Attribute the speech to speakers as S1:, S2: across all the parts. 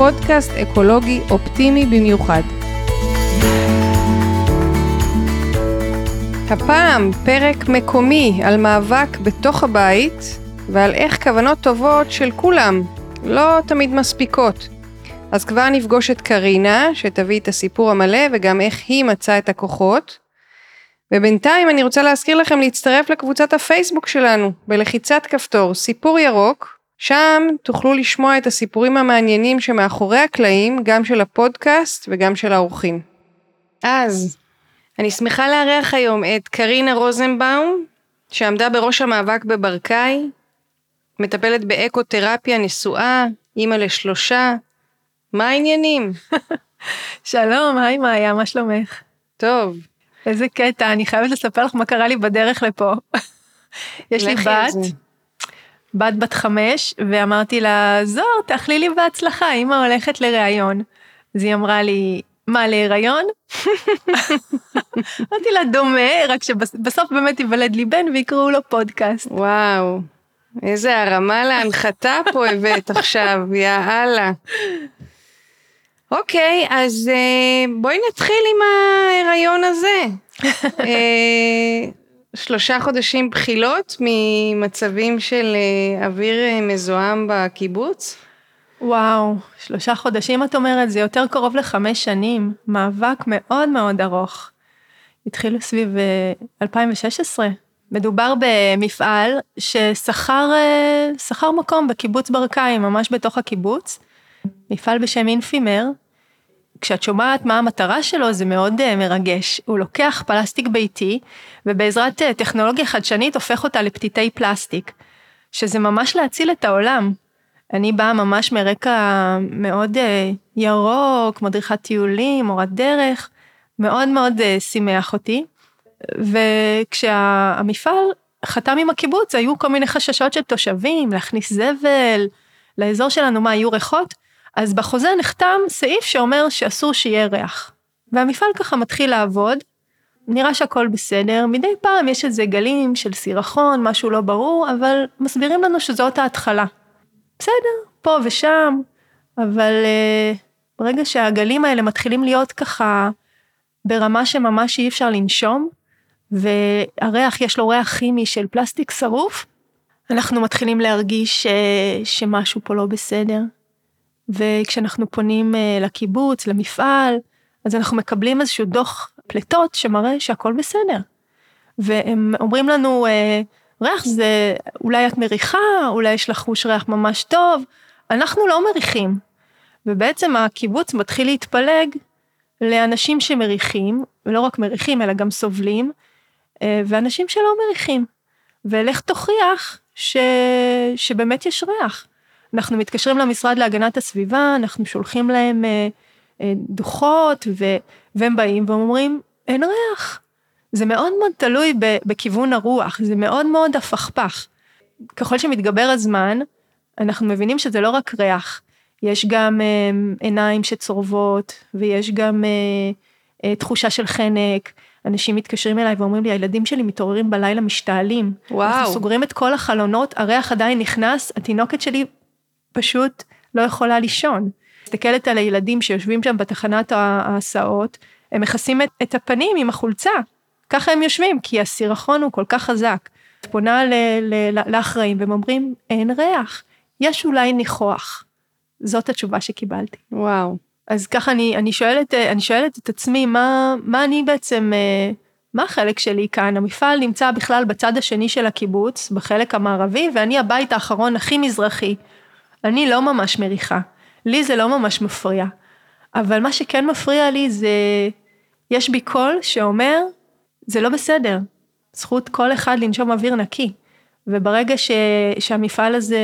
S1: פודקאסט אקולוגי אופטימי במיוחד. הפעם פרק מקומי על מאבק בתוך הבית ועל איך כוונות טובות של כולם לא תמיד מספיקות. אז כבר נפגוש את קרינה, שתביא את הסיפור המלא וגם איך היא מצאה את הכוחות. ובינתיים אני רוצה להזכיר לכם להצטרף לקבוצת הפייסבוק שלנו בלחיצת כפתור סיפור ירוק, שם תוכלו לשמוע את הסיפורים המעניינים שמאחורי הקלעים, גם של הפודקאסט וגם של האורחים. אז, אני שמחה לארח היום את קרינה רוזנבאום, שעמדה בראש המאבק בברקאי, מטפלת באקותרפיה נשואה, אימא לשלושה. מה העניינים?
S2: שלום, היי מאיה, מה שלומך?
S1: טוב.
S2: איזה קטע, אני חייבת לספר לך מה קרה לי בדרך לפה. יש לי בת, בת בת חמש, ואמרתי לה, זוהר, תאכלי לי בהצלחה, אמא הולכת לראיון. אז היא אמרה לי, מה, להיריון? אמרתי לה, דומה, רק שבסוף באמת ייוולד לי בן ויקראו לו פודקאסט.
S1: וואו, איזה הרמה להנחתה פה הבאת עכשיו, יא אללה. אוקיי, אז אה, בואי נתחיל עם ההיריון הזה. אה, שלושה חודשים בחילות ממצבים של אה, אוויר מזוהם בקיבוץ?
S2: וואו, שלושה חודשים את אומרת, זה יותר קרוב לחמש שנים, מאבק מאוד מאוד ארוך. התחילו סביב 2016. מדובר במפעל ששכר מקום בקיבוץ ברקאי, ממש בתוך הקיבוץ. מפעל בשם אינפימר, כשאת שומעת מה המטרה שלו זה מאוד uh, מרגש. הוא לוקח פלסטיק ביתי ובעזרת uh, טכנולוגיה חדשנית הופך אותה לפתיתי פלסטיק, שזה ממש להציל את העולם. אני באה ממש מרקע מאוד uh, ירוק, מדריכת טיולים, מורת דרך, מאוד מאוד uh, שימח אותי. וכשהמפעל חתם עם הקיבוץ היו כל מיני חששות של תושבים להכניס זבל לאזור שלנו, מה היו ריחות? אז בחוזה נחתם סעיף שאומר שאסור שיהיה ריח. והמפעל ככה מתחיל לעבוד, נראה שהכל בסדר, מדי פעם יש איזה גלים של סירחון, משהו לא ברור, אבל מסבירים לנו שזאת ההתחלה. בסדר, פה ושם, אבל uh, ברגע שהגלים האלה מתחילים להיות ככה ברמה שממש אי אפשר לנשום, והריח יש לו ריח כימי של פלסטיק שרוף, אנחנו מתחילים להרגיש ש... אה, שמשהו פה לא בסדר. וכשאנחנו פונים אה, לקיבוץ, למפעל, אז אנחנו מקבלים איזשהו דוח פליטות שמראה שהכל בסדר. והם אומרים לנו, אה, ריח זה, אולי את מריחה, אולי יש לך חוש ריח ממש טוב, אנחנו לא מריחים. ובעצם הקיבוץ מתחיל להתפלג לאנשים שמריחים, ולא רק מריחים אלא גם סובלים, אה, ואנשים שלא מריחים. ולך תוכיח ש... שבאמת יש ריח. אנחנו מתקשרים למשרד להגנת הסביבה, אנחנו שולחים להם אה, אה, דוחות, ו, והם באים ואומרים, אין ריח. זה מאוד מאוד תלוי ב, בכיוון הרוח, זה מאוד מאוד הפכפך. ככל שמתגבר הזמן, אנחנו מבינים שזה לא רק ריח, יש גם אה, עיניים שצורבות, ויש גם אה, אה, תחושה של חנק. אנשים מתקשרים אליי ואומרים לי, הילדים שלי מתעוררים בלילה משתעלים.
S1: וואו. אנחנו
S2: סוגרים את כל החלונות, הריח עדיין נכנס, התינוקת שלי פשוט לא יכולה לישון. מסתכלת על הילדים שיושבים שם בתחנת ההסעות, הם מכסים את, את הפנים עם החולצה. ככה הם יושבים, כי הסירחון הוא כל כך חזק. פונה לאחראים והם אומרים, אין ריח, יש אולי ניחוח. זאת התשובה שקיבלתי.
S1: וואו.
S2: אז ככה אני, אני, שואלת, אני שואלת את עצמי, מה, מה אני בעצם, מה החלק שלי כאן? המפעל נמצא בכלל בצד השני של הקיבוץ, בחלק המערבי, ואני הבית האחרון הכי מזרחי. אני לא ממש מריחה, לי זה לא ממש מפריע. אבל מה שכן מפריע לי זה, יש בי קול שאומר, זה לא בסדר, זכות כל אחד לנשום אוויר נקי. וברגע ש, שהמפעל הזה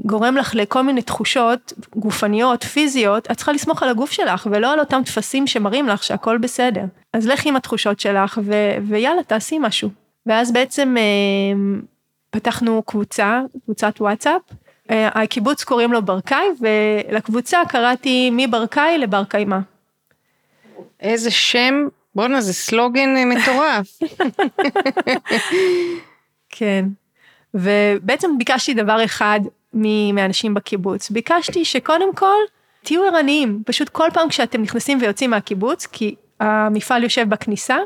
S2: גורם לך לכל מיני תחושות גופניות, פיזיות, את צריכה לסמוך על הגוף שלך, ולא על אותם טפסים שמראים לך שהכל בסדר. אז לכי עם התחושות שלך, ו- ויאללה, תעשי משהו. ואז בעצם אה, פתחנו קבוצה, קבוצת וואטסאפ. אה, הקיבוץ קוראים לו ברקאי, ולקבוצה קראתי מברקאי לבר קיימא.
S1: איזה שם, בואנה, זה סלוגן אה, מטורף.
S2: כן. ובעצם ביקשתי דבר אחד מאנשים בקיבוץ. ביקשתי שקודם כל תהיו ערניים, פשוט כל פעם כשאתם נכנסים ויוצאים מהקיבוץ, כי המפעל יושב בכניסה,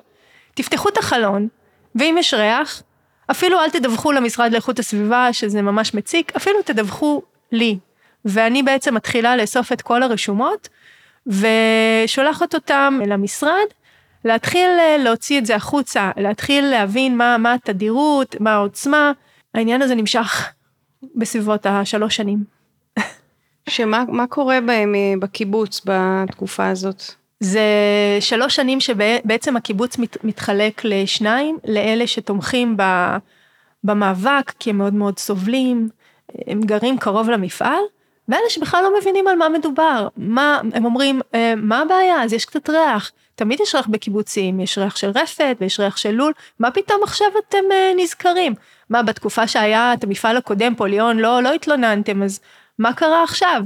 S2: תפתחו את החלון, ואם יש ריח, אפילו אל תדווחו למשרד לאיכות הסביבה שזה ממש מציק, אפילו תדווחו לי. ואני בעצם מתחילה לאסוף את כל הרשומות, ושולחת אותם למשרד, להתחיל להוציא את זה החוצה, להתחיל להבין מה, מה התדירות, מה העוצמה. העניין הזה נמשך בסביבות השלוש שנים.
S1: שמה מה קורה בהם אה, בקיבוץ בתקופה הזאת?
S2: זה שלוש שנים שבעצם הקיבוץ מת, מתחלק לשניים, לאלה שתומכים ב, במאבק, כי הם מאוד מאוד סובלים, הם גרים קרוב למפעל, ואלה שבכלל לא מבינים על מה מדובר. מה, הם אומרים, אה, מה הבעיה? אז יש קצת ריח. תמיד יש ריח בקיבוצים, יש ריח של רפת ויש ריח של לול, מה פתאום עכשיו אתם אה, נזכרים? מה, בתקופה שהיה את המפעל הקודם, פוליון, לא, לא התלוננתם, אז מה קרה עכשיו?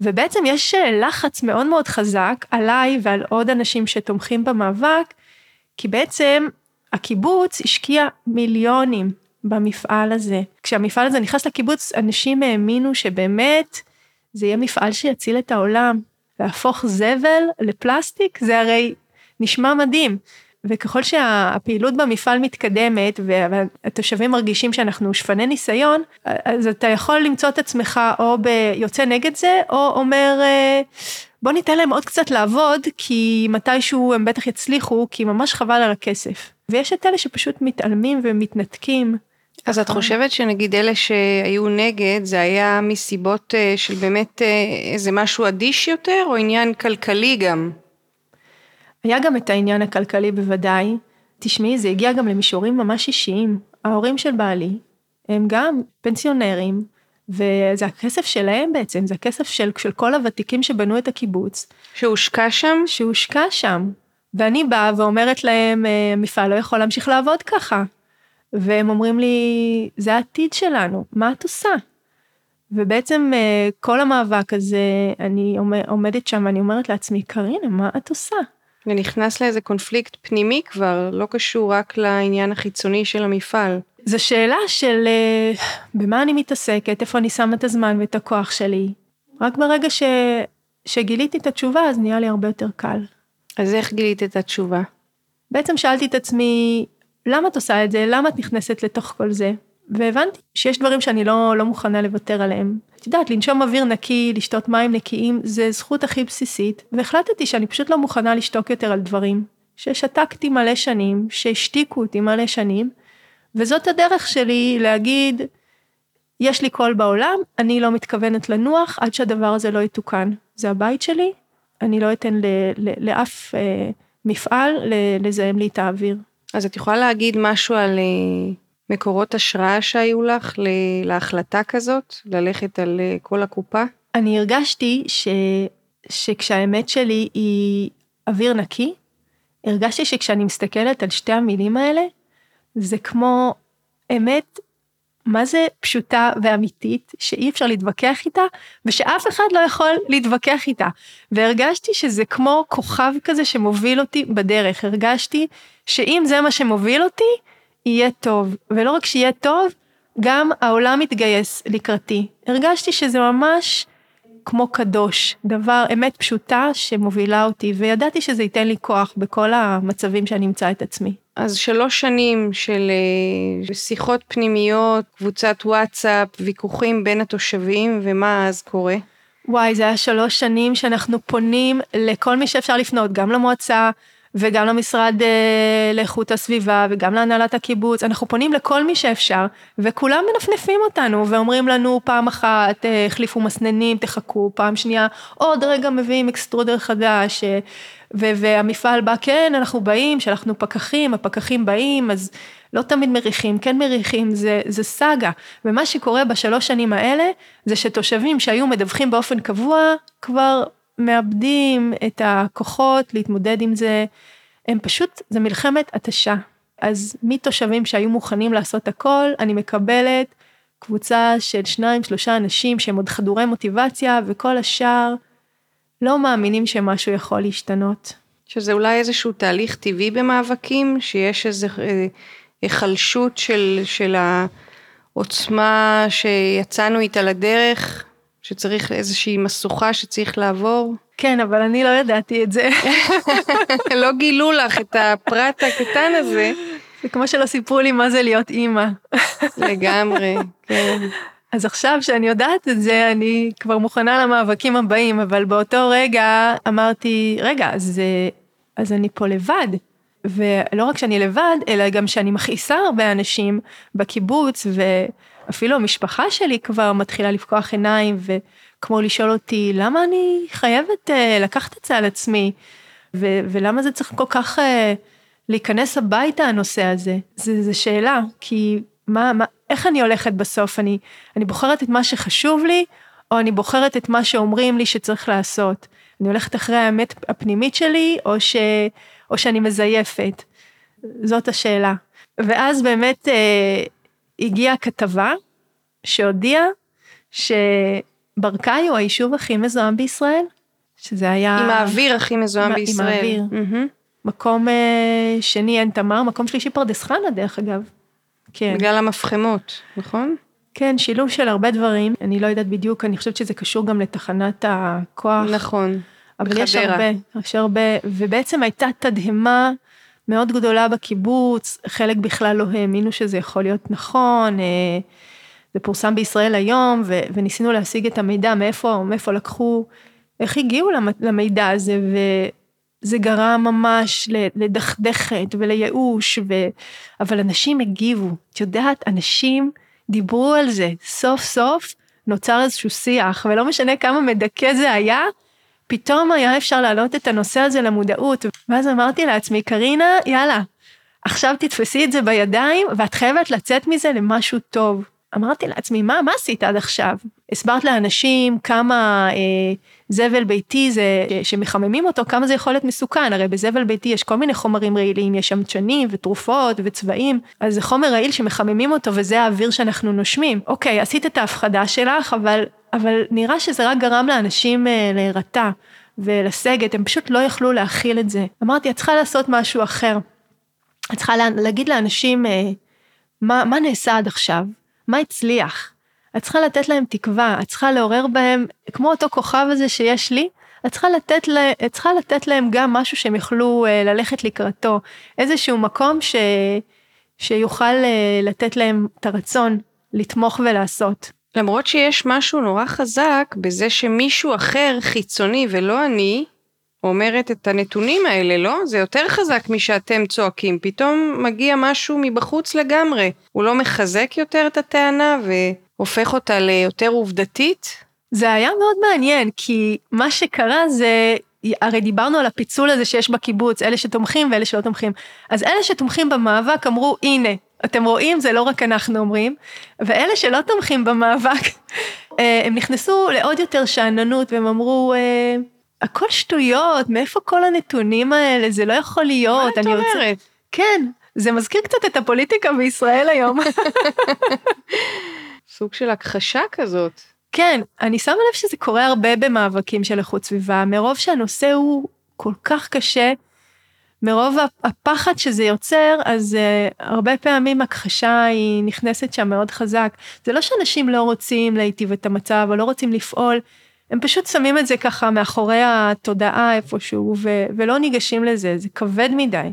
S2: ובעצם יש אה, לחץ מאוד מאוד חזק עליי ועל עוד אנשים שתומכים במאבק, כי בעצם הקיבוץ השקיע מיליונים במפעל הזה. כשהמפעל הזה נכנס לקיבוץ, אנשים האמינו שבאמת זה יהיה מפעל שיציל את העולם. להפוך זבל לפלסטיק, זה הרי נשמע מדהים. וככל שהפעילות במפעל מתקדמת והתושבים מרגישים שאנחנו שפני ניסיון, אז אתה יכול למצוא את עצמך או ביוצא נגד זה, או אומר, אה, בוא ניתן להם עוד קצת לעבוד, כי מתישהו הם בטח יצליחו, כי ממש חבל על הכסף. ויש את אלה שפשוט מתעלמים ומתנתקים.
S1: אז את חושבת שנגיד אלה שהיו נגד, זה היה מסיבות אה, של באמת אה, איזה משהו אדיש יותר, או עניין כלכלי גם?
S2: היה גם את העניין הכלכלי בוודאי. תשמעי, זה הגיע גם למישורים ממש אישיים. ההורים של בעלי הם גם פנסיונרים, וזה הכסף שלהם בעצם, זה הכסף של, של כל הוותיקים שבנו את הקיבוץ.
S1: שהושקע שם?
S2: שהושקע שם. ואני באה ואומרת להם, המפעל אה, לא יכול להמשיך לעבוד ככה. והם אומרים לי, זה העתיד שלנו, מה את עושה? ובעצם אה, כל המאבק הזה, אני עומדת שם ואני אומרת לעצמי, קרינה, מה את עושה?
S1: ונכנס לאיזה קונפליקט פנימי כבר, לא קשור רק לעניין החיצוני של המפעל.
S2: זו שאלה של אה, במה אני מתעסקת, איפה אני שמה את הזמן ואת הכוח שלי. רק ברגע ש... שגיליתי את התשובה, אז נהיה לי הרבה יותר קל.
S1: אז איך גילית את התשובה?
S2: בעצם שאלתי את עצמי, למה את עושה את זה? למה את נכנסת לתוך כל זה? והבנתי שיש דברים שאני לא, לא מוכנה לוותר עליהם. את יודעת, לנשום אוויר נקי, לשתות מים נקיים, זה זכות הכי בסיסית, והחלטתי שאני פשוט לא מוכנה לשתוק יותר על דברים. ששתקתי מלא שנים, שהשתיקו אותי מלא שנים, וזאת הדרך שלי להגיד, יש לי קול בעולם, אני לא מתכוונת לנוח עד שהדבר הזה לא יתוקן. זה הבית שלי, אני לא אתן ל, ל, לאף אה, מפעל לזהם לי את האוויר.
S1: אז את יכולה להגיד משהו על אה, מקורות השראה שהיו לך להחלטה כזאת, ללכת על אה, כל הקופה?
S2: אני הרגשתי ש... שכשהאמת שלי היא אוויר נקי, הרגשתי שכשאני מסתכלת על שתי המילים האלה, זה כמו אמת מה זה פשוטה ואמיתית, שאי אפשר להתווכח איתה, ושאף אחד לא יכול להתווכח איתה. והרגשתי שזה כמו כוכב כזה שמוביל אותי בדרך. הרגשתי שאם זה מה שמוביל אותי, יהיה טוב. ולא רק שיהיה טוב, גם העולם מתגייס לקראתי. הרגשתי שזה ממש כמו קדוש, דבר, אמת פשוטה שמובילה אותי, וידעתי שזה ייתן לי כוח בכל המצבים שאני אמצא את עצמי.
S1: אז שלוש שנים של אה, שיחות פנימיות, קבוצת וואטסאפ, ויכוחים בין התושבים, ומה אז קורה?
S2: וואי, זה היה שלוש שנים שאנחנו פונים לכל מי שאפשר לפנות, גם למועצה, וגם למשרד אה, לאיכות הסביבה, וגם להנהלת הקיבוץ, אנחנו פונים לכל מי שאפשר, וכולם מנפנפים אותנו, ואומרים לנו פעם אחת, אה, החליפו מסננים, תחכו, פעם שנייה, עוד רגע מביאים אקסטרודר חדש, אה, ו- והמפעל בא, כן, אנחנו באים, שלחנו פקחים, הפקחים באים, אז לא תמיד מריחים, כן מריחים, זה, זה סאגה. ומה שקורה בשלוש שנים האלה, זה שתושבים שהיו מדווחים באופן קבוע, כבר מאבדים את הכוחות להתמודד עם זה. הם פשוט, זה מלחמת התשה. אז מתושבים שהיו מוכנים לעשות הכל, אני מקבלת קבוצה של שניים, שלושה אנשים שהם עוד חדורי מוטיבציה, וכל השאר לא מאמינים שמשהו יכול להשתנות.
S1: שזה אולי איזשהו תהליך טבעי במאבקים, שיש איזו אה, היחלשות של, של העוצמה שיצאנו איתה לדרך, שצריך איזושהי משוכה שצריך לעבור?
S2: כן, אבל אני לא ידעתי את זה.
S1: לא גילו לך את הפרט הקטן הזה.
S2: זה כמו שלא סיפרו לי מה זה להיות אימא.
S1: לגמרי, כן.
S2: אז עכשיו שאני יודעת את זה, אני כבר מוכנה למאבקים הבאים, אבל באותו רגע אמרתי, רגע, אז, אז אני פה לבד. ולא רק שאני לבד, אלא גם שאני מכעיסה הרבה אנשים בקיבוץ, ואפילו המשפחה שלי כבר מתחילה לפקוח עיניים, וכמו לשאול אותי, למה אני חייבת uh, לקחת את זה על עצמי, ו- ולמה זה צריך כל כך uh, להיכנס הביתה הנושא הזה? זו שאלה, כי מה, מה, איך אני הולכת בסוף? אני, אני בוחרת את מה שחשוב לי, או אני בוחרת את מה שאומרים לי שצריך לעשות? אני הולכת אחרי האמת הפנימית שלי, או, ש, או שאני מזייפת? זאת השאלה. ואז באמת אה, הגיעה כתבה שהודיעה שברקאי הוא היישוב הכי מזוהם בישראל, שזה היה...
S1: עם האוויר הכי מזוהם בישראל.
S2: עם האוויר. Mm-hmm. מקום אה, שני עין תמר, מקום שלישי פרדס חנה דרך אגב.
S1: כן. בגלל המפחמות, נכון?
S2: כן, שילוב של הרבה דברים, אני לא יודעת בדיוק, אני חושבת שזה קשור גם לתחנת הכוח.
S1: נכון,
S2: אבל בחדרה. יש הרבה, יש הרבה, ובעצם הייתה תדהמה מאוד גדולה בקיבוץ, חלק בכלל לא האמינו שזה יכול להיות נכון, אה, זה פורסם בישראל היום, ו, וניסינו להשיג את המידע, מאיפה, מאיפה לקחו, איך הגיעו למידע הזה, ו... זה גרם ממש לדכדכת ולייאוש, ו... אבל אנשים הגיבו, את יודעת, אנשים דיברו על זה, סוף סוף נוצר איזשהו שיח, ולא משנה כמה מדכא זה היה, פתאום היה אפשר להעלות את הנושא הזה למודעות, ואז אמרתי לעצמי, קרינה, יאללה, עכשיו תתפסי את זה בידיים, ואת חייבת לצאת מזה למשהו טוב. אמרתי לעצמי, מה, מה עשית עד עכשיו? הסברת לאנשים כמה אה, זבל ביתי זה, שמחממים אותו, כמה זה יכול להיות מסוכן, הרי בזבל ביתי יש כל מיני חומרים רעילים, יש שם דשנים ותרופות וצבעים, אז זה חומר רעיל שמחממים אותו וזה האוויר שאנחנו נושמים. אוקיי, עשית את ההפחדה שלך, אבל, אבל נראה שזה רק גרם לאנשים אה, להירתע ולסגת, הם פשוט לא יכלו להכיל את זה. אמרתי, את צריכה לעשות משהו אחר. את צריכה לה, להגיד לאנשים אה, מה, מה נעשה עד עכשיו, מה הצליח. את צריכה לתת להם תקווה, את צריכה לעורר בהם, כמו אותו כוכב הזה שיש לי, את צריכה לתת, לה, את צריכה לתת להם גם משהו שהם יוכלו uh, ללכת לקראתו, איזשהו מקום ש, שיוכל לתת להם את הרצון לתמוך ולעשות.
S1: למרות שיש משהו נורא חזק בזה שמישהו אחר חיצוני ולא אני, אומרת את הנתונים האלה, לא? זה יותר חזק משאתם צועקים, פתאום מגיע משהו מבחוץ לגמרי. הוא לא מחזק יותר את הטענה והופך אותה ליותר עובדתית?
S2: זה היה מאוד מעניין, כי מה שקרה זה, הרי דיברנו על הפיצול הזה שיש בקיבוץ, אלה שתומכים ואלה שלא תומכים. אז אלה שתומכים במאבק אמרו, הנה, אתם רואים, זה לא רק אנחנו אומרים, ואלה שלא תומכים במאבק, אה, הם נכנסו לעוד יותר שאננות והם אמרו, אה, הכל שטויות, מאיפה כל הנתונים האלה? זה לא יכול להיות.
S1: מה את אומרת? רוצה...
S2: כן, זה מזכיר קצת את הפוליטיקה בישראל היום.
S1: סוג של הכחשה כזאת.
S2: כן, אני שמה לב שזה קורה הרבה במאבקים של איכות סביבה, מרוב שהנושא הוא כל כך קשה, מרוב הפחד שזה יוצר, אז uh, הרבה פעמים הכחשה היא נכנסת שם מאוד חזק. זה לא שאנשים לא רוצים להיטיב את המצב או לא רוצים לפעול, הם פשוט שמים את זה ככה מאחורי התודעה איפשהו, ו- ולא ניגשים לזה, זה כבד מדי.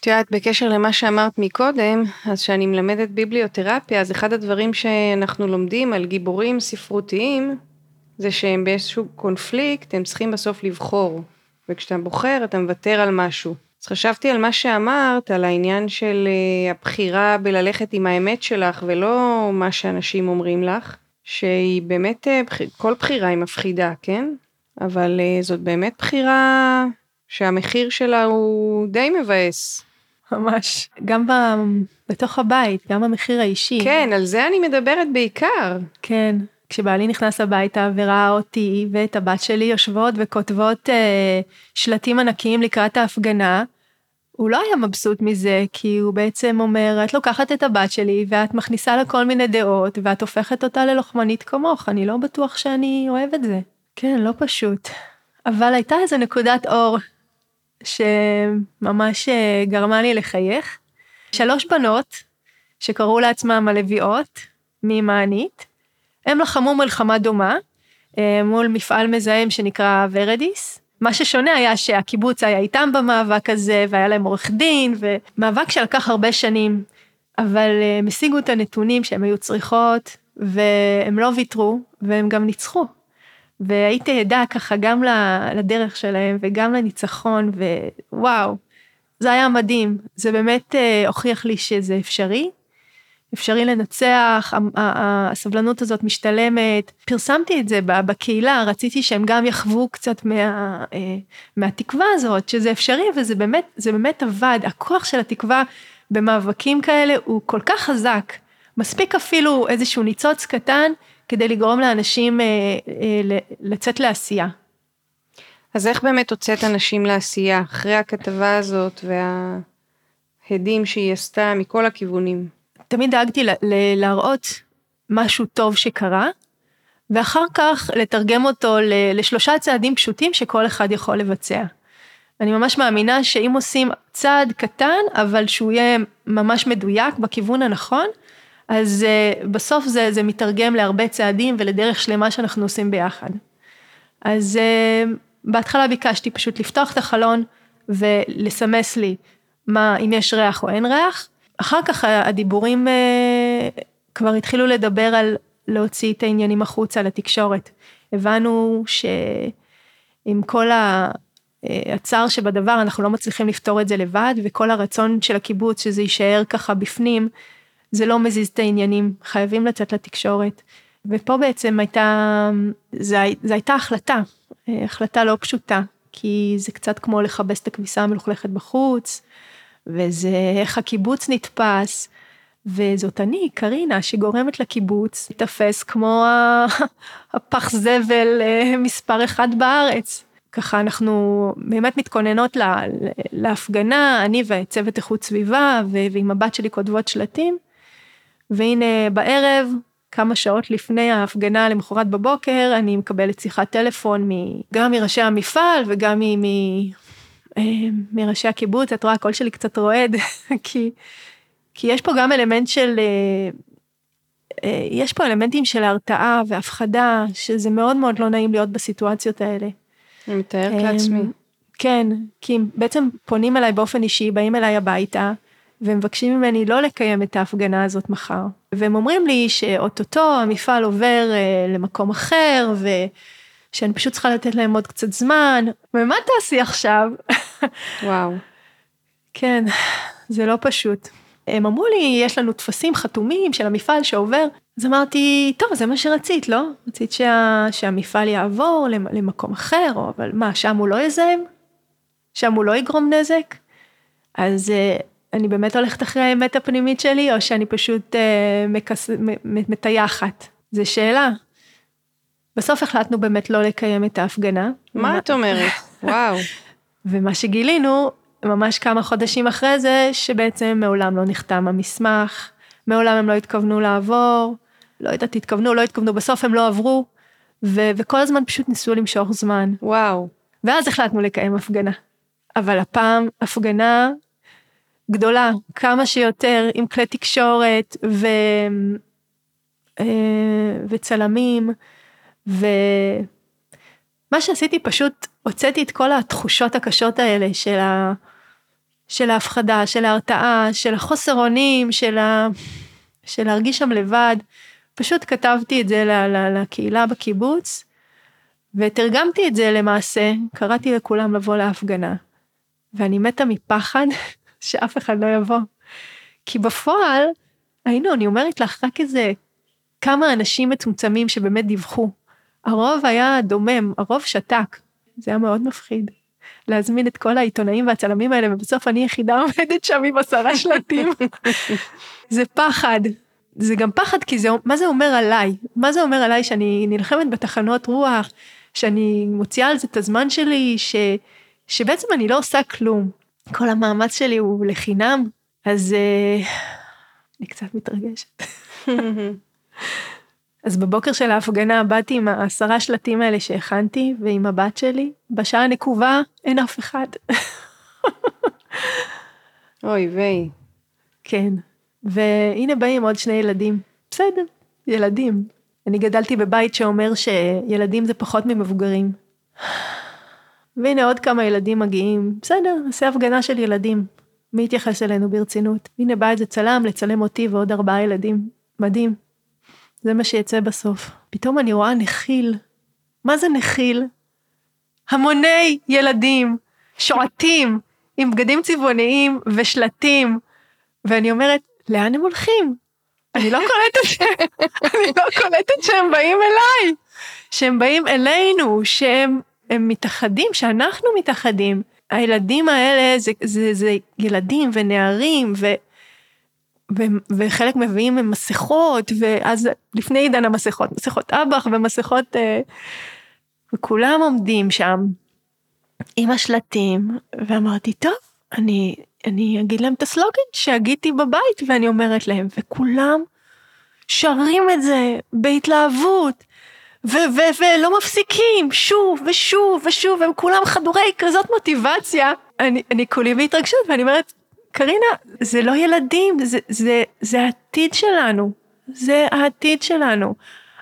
S1: את יודעת, בקשר למה שאמרת מקודם, אז שאני מלמדת ביבליותרפיה, אז אחד הדברים שאנחנו לומדים על גיבורים ספרותיים, זה שהם באיזשהו קונפליקט, הם צריכים בסוף לבחור. וכשאתה בוחר, אתה מוותר על משהו. אז חשבתי על מה שאמרת, על העניין של אה, הבחירה בללכת עם האמת שלך ולא מה שאנשים אומרים לך, שהיא באמת, אה, כל בחירה היא מפחידה, כן? אבל אה, זאת באמת בחירה שהמחיר שלה הוא די מבאס.
S2: ממש. גם ב... בתוך הבית, גם המחיר האישי.
S1: כן, על זה אני מדברת בעיקר.
S2: כן. כשבעלי נכנס הביתה וראה אותי ואת הבת שלי יושבות וכותבות אה, שלטים ענקיים לקראת ההפגנה, הוא לא היה מבסוט מזה, כי הוא בעצם אומר, את לוקחת את הבת שלי ואת מכניסה לה כל מיני דעות ואת הופכת אותה ללוחמנית כמוך, אני לא בטוח שאני אוהב את זה. כן, לא פשוט. אבל הייתה איזו נקודת אור שממש אה, גרמה לי לחייך. שלוש בנות שקראו לעצמם הלוויות ממענית, הם לחמו מלחמה דומה אה, מול מפעל מזהם שנקרא ורדיס. מה ששונה היה שהקיבוץ היה איתם במאבק הזה והיה להם עורך דין ומאבק שלקח הרבה שנים, אבל אה, הם השיגו את הנתונים שהם היו צריכות והם לא ויתרו והם גם ניצחו. והייתי עדה ככה גם לדרך שלהם וגם לניצחון ווואו, זה היה מדהים, זה באמת אה, הוכיח לי שזה אפשרי. אפשרי לנצח, הסבלנות הזאת משתלמת. פרסמתי את זה בקהילה, רציתי שהם גם יחוו קצת מה, אה, מהתקווה הזאת, שזה אפשרי וזה באמת, זה באמת עבד. הכוח של התקווה במאבקים כאלה הוא כל כך חזק. מספיק אפילו איזשהו ניצוץ קטן כדי לגרום לאנשים אה, אה, לצאת לעשייה.
S1: אז איך באמת הוצאת אנשים לעשייה אחרי הכתבה הזאת וההדים שהיא עשתה מכל הכיוונים?
S2: תמיד דאגתי להראות משהו טוב שקרה, ואחר כך לתרגם אותו לשלושה צעדים פשוטים שכל אחד יכול לבצע. אני ממש מאמינה שאם עושים צעד קטן, אבל שהוא יהיה ממש מדויק בכיוון הנכון, אז uh, בסוף זה, זה מתרגם להרבה צעדים ולדרך שלמה שאנחנו עושים ביחד. אז uh, בהתחלה ביקשתי פשוט לפתוח את החלון ולסמס לי מה, אם יש ריח או אין ריח. אחר כך הדיבורים uh, כבר התחילו לדבר על להוציא את העניינים החוצה לתקשורת. הבנו שעם כל הצער שבדבר אנחנו לא מצליחים לפתור את זה לבד וכל הרצון של הקיבוץ שזה יישאר ככה בפנים זה לא מזיז את העניינים, חייבים לצאת לתקשורת. ופה בעצם הייתה, זה הייתה החלטה, אה, החלטה לא פשוטה, כי זה קצת כמו לכבס את הכביסה המלוכלכת בחוץ, וזה איך הקיבוץ נתפס, וזאת אני, קרינה, שגורמת לקיבוץ להתאפס כמו הפח זבל אה, מספר אחד בארץ. ככה אנחנו באמת מתכוננות לה, להפגנה, אני וצוות איכות סביבה, ועם הבת שלי כותבות שלטים, והנה בערב, כמה שעות לפני ההפגנה למחרת בבוקר, אני מקבלת שיחת טלפון גם מראשי המפעל וגם מ... אה, מראשי הקיבוץ, את רואה, הקול שלי קצת רועד, כי, כי יש פה גם אלמנט של, אה, אה, יש פה אלמנטים של הרתעה והפחדה, שזה מאוד מאוד לא נעים להיות בסיטואציות האלה.
S1: אני מתארת לעצמי.
S2: כן, כי בעצם פונים אליי באופן אישי, באים אליי הביתה, ומבקשים ממני לא לקיים את ההפגנה הזאת מחר. והם אומרים לי שאו-טו-טו המפעל עובר אה, למקום אחר, ושאני פשוט צריכה לתת להם עוד קצת זמן, ומה תעשי עכשיו?
S1: וואו.
S2: כן, זה לא פשוט. הם אמרו לי, יש לנו טפסים חתומים של המפעל שעובר. אז אמרתי, טוב, זה מה שרצית, לא? רצית שה, שהמפעל יעבור למקום אחר, או, אבל מה, שם הוא לא יזהם? שם הוא לא יגרום נזק? אז אה, אני באמת הולכת אחרי האמת הפנימית שלי, או שאני פשוט אה, מקס... מטייחת? זו שאלה. בסוף החלטנו באמת לא לקיים את ההפגנה.
S1: מה את אומרת? וואו.
S2: ומה שגילינו, ממש כמה חודשים אחרי זה, שבעצם מעולם לא נחתם המסמך, מעולם הם לא התכוונו לעבור, לא יודעת, התכוונו, לא התכוונו, בסוף הם לא עברו, ו- וכל הזמן פשוט ניסו למשוך זמן.
S1: וואו.
S2: ואז החלטנו לקיים הפגנה. אבל הפעם הפגנה גדולה, כמה שיותר, עם כלי תקשורת ו... אה, וצלמים, ומה שעשיתי פשוט הוצאתי את כל התחושות הקשות האלה של, ה... של ההפחדה, של ההרתעה, של החוסר אונים, של, ה... של להרגיש שם לבד. פשוט כתבתי את זה לקהילה בקיבוץ, ותרגמתי את זה למעשה, קראתי לכולם לבוא להפגנה. ואני מתה מפחד שאף אחד לא יבוא. כי בפועל, היינו, אני אומרת לך, רק איזה כמה אנשים מצומצמים שבאמת דיווחו. הרוב היה דומם, הרוב שתק. זה היה מאוד מפחיד. להזמין את כל העיתונאים והצלמים האלה, ובסוף אני יחידה עומדת שם עם עשרה שלטים. זה פחד. זה גם פחד כי זה, מה זה אומר עליי? מה זה אומר עליי שאני נלחמת בתחנות רוח, שאני מוציאה על זה את הזמן שלי, ש, שבעצם אני לא עושה כלום. כל המאמץ שלי הוא לחינם, אז uh, אני קצת מתרגשת. אז בבוקר של ההפגנה באתי עם העשרה שלטים האלה שהכנתי, ועם הבת שלי, בשעה הנקובה אין אף אחד.
S1: אוי ויי.
S2: כן, והנה באים עוד שני ילדים. בסדר, ילדים. אני גדלתי בבית שאומר שילדים זה פחות ממבוגרים. והנה עוד כמה ילדים מגיעים, בסדר, נעשה הפגנה של ילדים. מי יתייחס אלינו ברצינות? הנה בא איזה צלם לצלם אותי ועוד ארבעה ילדים. מדהים. זה מה שיצא בסוף. פתאום אני רואה נחיל. מה זה נחיל? המוני ילדים שועטים עם בגדים צבעוניים ושלטים, ואני אומרת, לאן הם הולכים? אני לא קולטת אני לא קולטת שהם באים אליי, שהם באים אלינו, שהם הם מתאחדים, שאנחנו מתאחדים. הילדים האלה זה, זה, זה ילדים ונערים, וחלק מביאים עם מסכות, ואז לפני עידן המסכות, מסכות אב"ח ומסכות, אה, וכולם עומדים שם עם השלטים, ואמרתי, טוב, אני, אני אגיד להם את הסלוגן שהגיתי בבית, ואני אומרת להם, וכולם שרים את זה בהתלהבות. ולא מפסיקים, שוב ושוב ושוב, הם כולם חדורי כזאת מוטיבציה. אני, אני כולי בהתרגשות, ואני אומרת, קרינה, זה לא ילדים, זה, זה, זה העתיד שלנו. זה העתיד שלנו.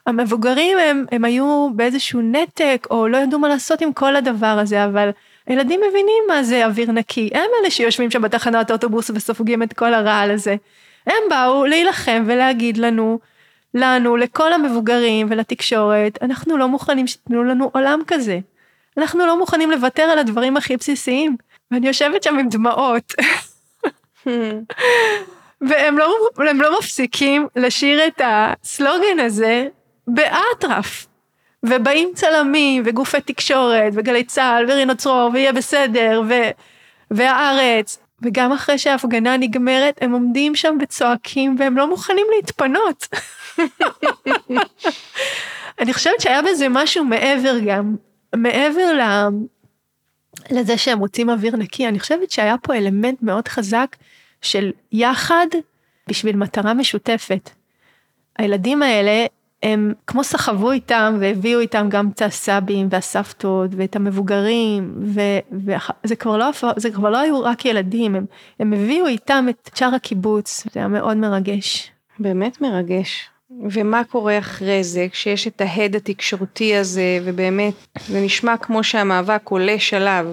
S2: המבוגרים הם, הם היו באיזשהו נתק, או לא ידעו מה לעשות עם כל הדבר הזה, אבל הילדים מבינים מה זה אוויר נקי. הם אלה שיושבים שם בתחנת אוטובוס וסופגים את כל הרעל הזה. הם באו להילחם ולהגיד לנו, לנו, לכל המבוגרים ולתקשורת, אנחנו לא מוכנים שתתנו לנו עולם כזה. אנחנו לא מוכנים לוותר על הדברים הכי בסיסיים. ואני יושבת שם עם דמעות. והם לא, לא מפסיקים לשיר את הסלוגן הזה באטרף. ובאים צלמים וגופי תקשורת וגלי צה"ל ורינו צרור ויהיה בסדר ו... והארץ וגם אחרי שההפגנה נגמרת הם עומדים שם וצועקים והם לא מוכנים להתפנות. אני חושבת שהיה בזה משהו מעבר גם, מעבר ל... לזה שהם רוצים אוויר נקי, אני חושבת שהיה פה אלמנט מאוד חזק של יחד בשביל מטרה משותפת. הילדים האלה הם כמו סחבו איתם והביאו איתם גם את הסבים והסבתות ואת המבוגרים וזה כבר לא, כבר לא היו רק ילדים, הם, הם הביאו איתם את שאר הקיבוץ, זה היה מאוד מרגש.
S1: באמת מרגש. ומה קורה אחרי זה, כשיש את ההד התקשורתי הזה, ובאמת, זה נשמע כמו שהמאבק עולה שלב.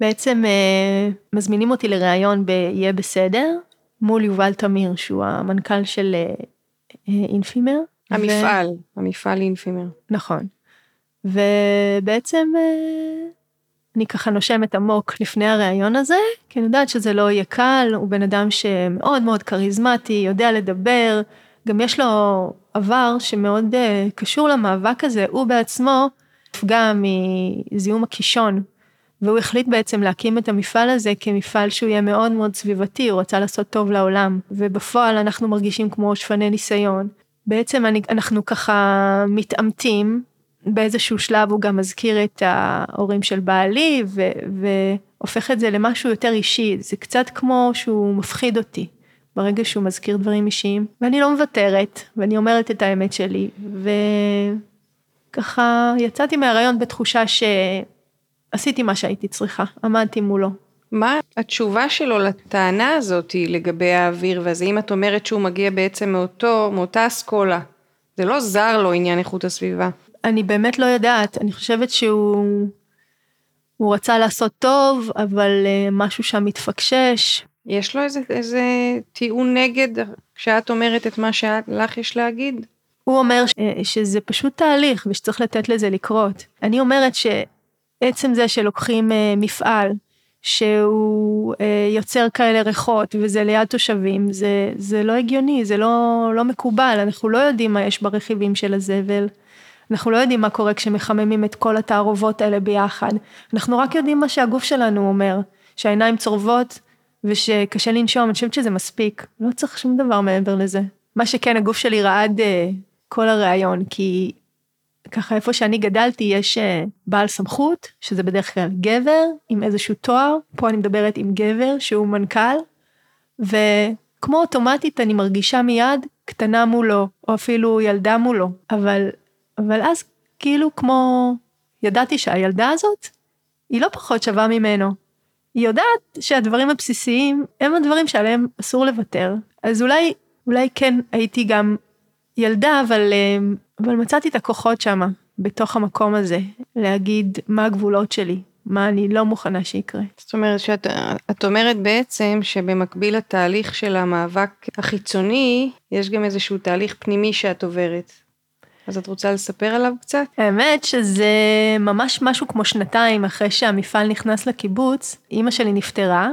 S2: בעצם אה, מזמינים אותי לראיון ב"יהיה בסדר", מול יובל תמיר, שהוא המנכ"ל של אה, אה, אינפימר.
S1: המפעל, ו... המפעל אינפימר.
S2: נכון. ובעצם אני ככה נושמת עמוק לפני הראיון הזה, כי אני יודעת שזה לא יהיה קל, הוא בן אדם שמאוד מאוד כריזמטי, יודע לדבר, גם יש לו עבר שמאוד קשור למאבק הזה, הוא בעצמו נפגע מזיהום הקישון, והוא החליט בעצם להקים את המפעל הזה כמפעל שהוא יהיה מאוד מאוד סביבתי, הוא רצה לעשות טוב לעולם, ובפועל אנחנו מרגישים כמו שפני ניסיון. בעצם אני, אנחנו ככה מתעמתים, באיזשהו שלב הוא גם מזכיר את ההורים של בעלי, ו, והופך את זה למשהו יותר אישי, זה קצת כמו שהוא מפחיד אותי. ברגע שהוא מזכיר דברים אישיים, ואני לא מוותרת, ואני אומרת את האמת שלי, וככה יצאתי מהרעיון בתחושה שעשיתי מה שהייתי צריכה, עמדתי מולו.
S1: מה התשובה שלו לטענה הזאת לגבי האוויר, ואז אם את אומרת שהוא מגיע בעצם מאותו, מאותה אסכולה, זה לא זר לו עניין איכות הסביבה.
S2: אני באמת לא יודעת, אני חושבת שהוא הוא רצה לעשות טוב, אבל uh, משהו שם מתפקשש,
S1: יש לו איזה, איזה טיעון נגד כשאת אומרת את מה שלך יש להגיד?
S2: הוא אומר ש, שזה פשוט תהליך ושצריך לתת לזה לקרות. אני אומרת שעצם זה שלוקחים אה, מפעל שהוא אה, יוצר כאלה ריחות וזה ליד תושבים, זה, זה לא הגיוני, זה לא, לא מקובל, אנחנו לא יודעים מה יש ברכיבים של הזבל. אנחנו לא יודעים מה קורה כשמחממים את כל התערובות האלה ביחד. אנחנו רק יודעים מה שהגוף שלנו אומר, שהעיניים צורבות ושקשה לנשום, אני חושבת שזה מספיק, לא צריך שום דבר מעבר לזה. מה שכן, הגוף שלי רעד uh, כל הראיון, כי ככה איפה שאני גדלתי יש uh, בעל סמכות, שזה בדרך כלל גבר עם איזשהו תואר, פה אני מדברת עם גבר שהוא מנכ"ל, וכמו אוטומטית אני מרגישה מיד קטנה מולו, או אפילו ילדה מולו, אבל, אבל אז כאילו כמו, ידעתי שהילדה הזאת, היא לא פחות שווה ממנו. היא יודעת שהדברים הבסיסיים הם הדברים שעליהם אסור לוותר. אז אולי, אולי כן הייתי גם ילדה, אבל, אה, אבל מצאתי את הכוחות שמה, בתוך המקום הזה, להגיד מה הגבולות שלי, מה אני לא מוכנה שיקרה.
S1: זאת אומרת שאת את אומרת בעצם שבמקביל לתהליך של המאבק החיצוני, יש גם איזשהו תהליך פנימי שאת עוברת. אז את רוצה לספר עליו קצת?
S2: האמת שזה ממש משהו כמו שנתיים אחרי שהמפעל נכנס לקיבוץ, אימא שלי נפטרה,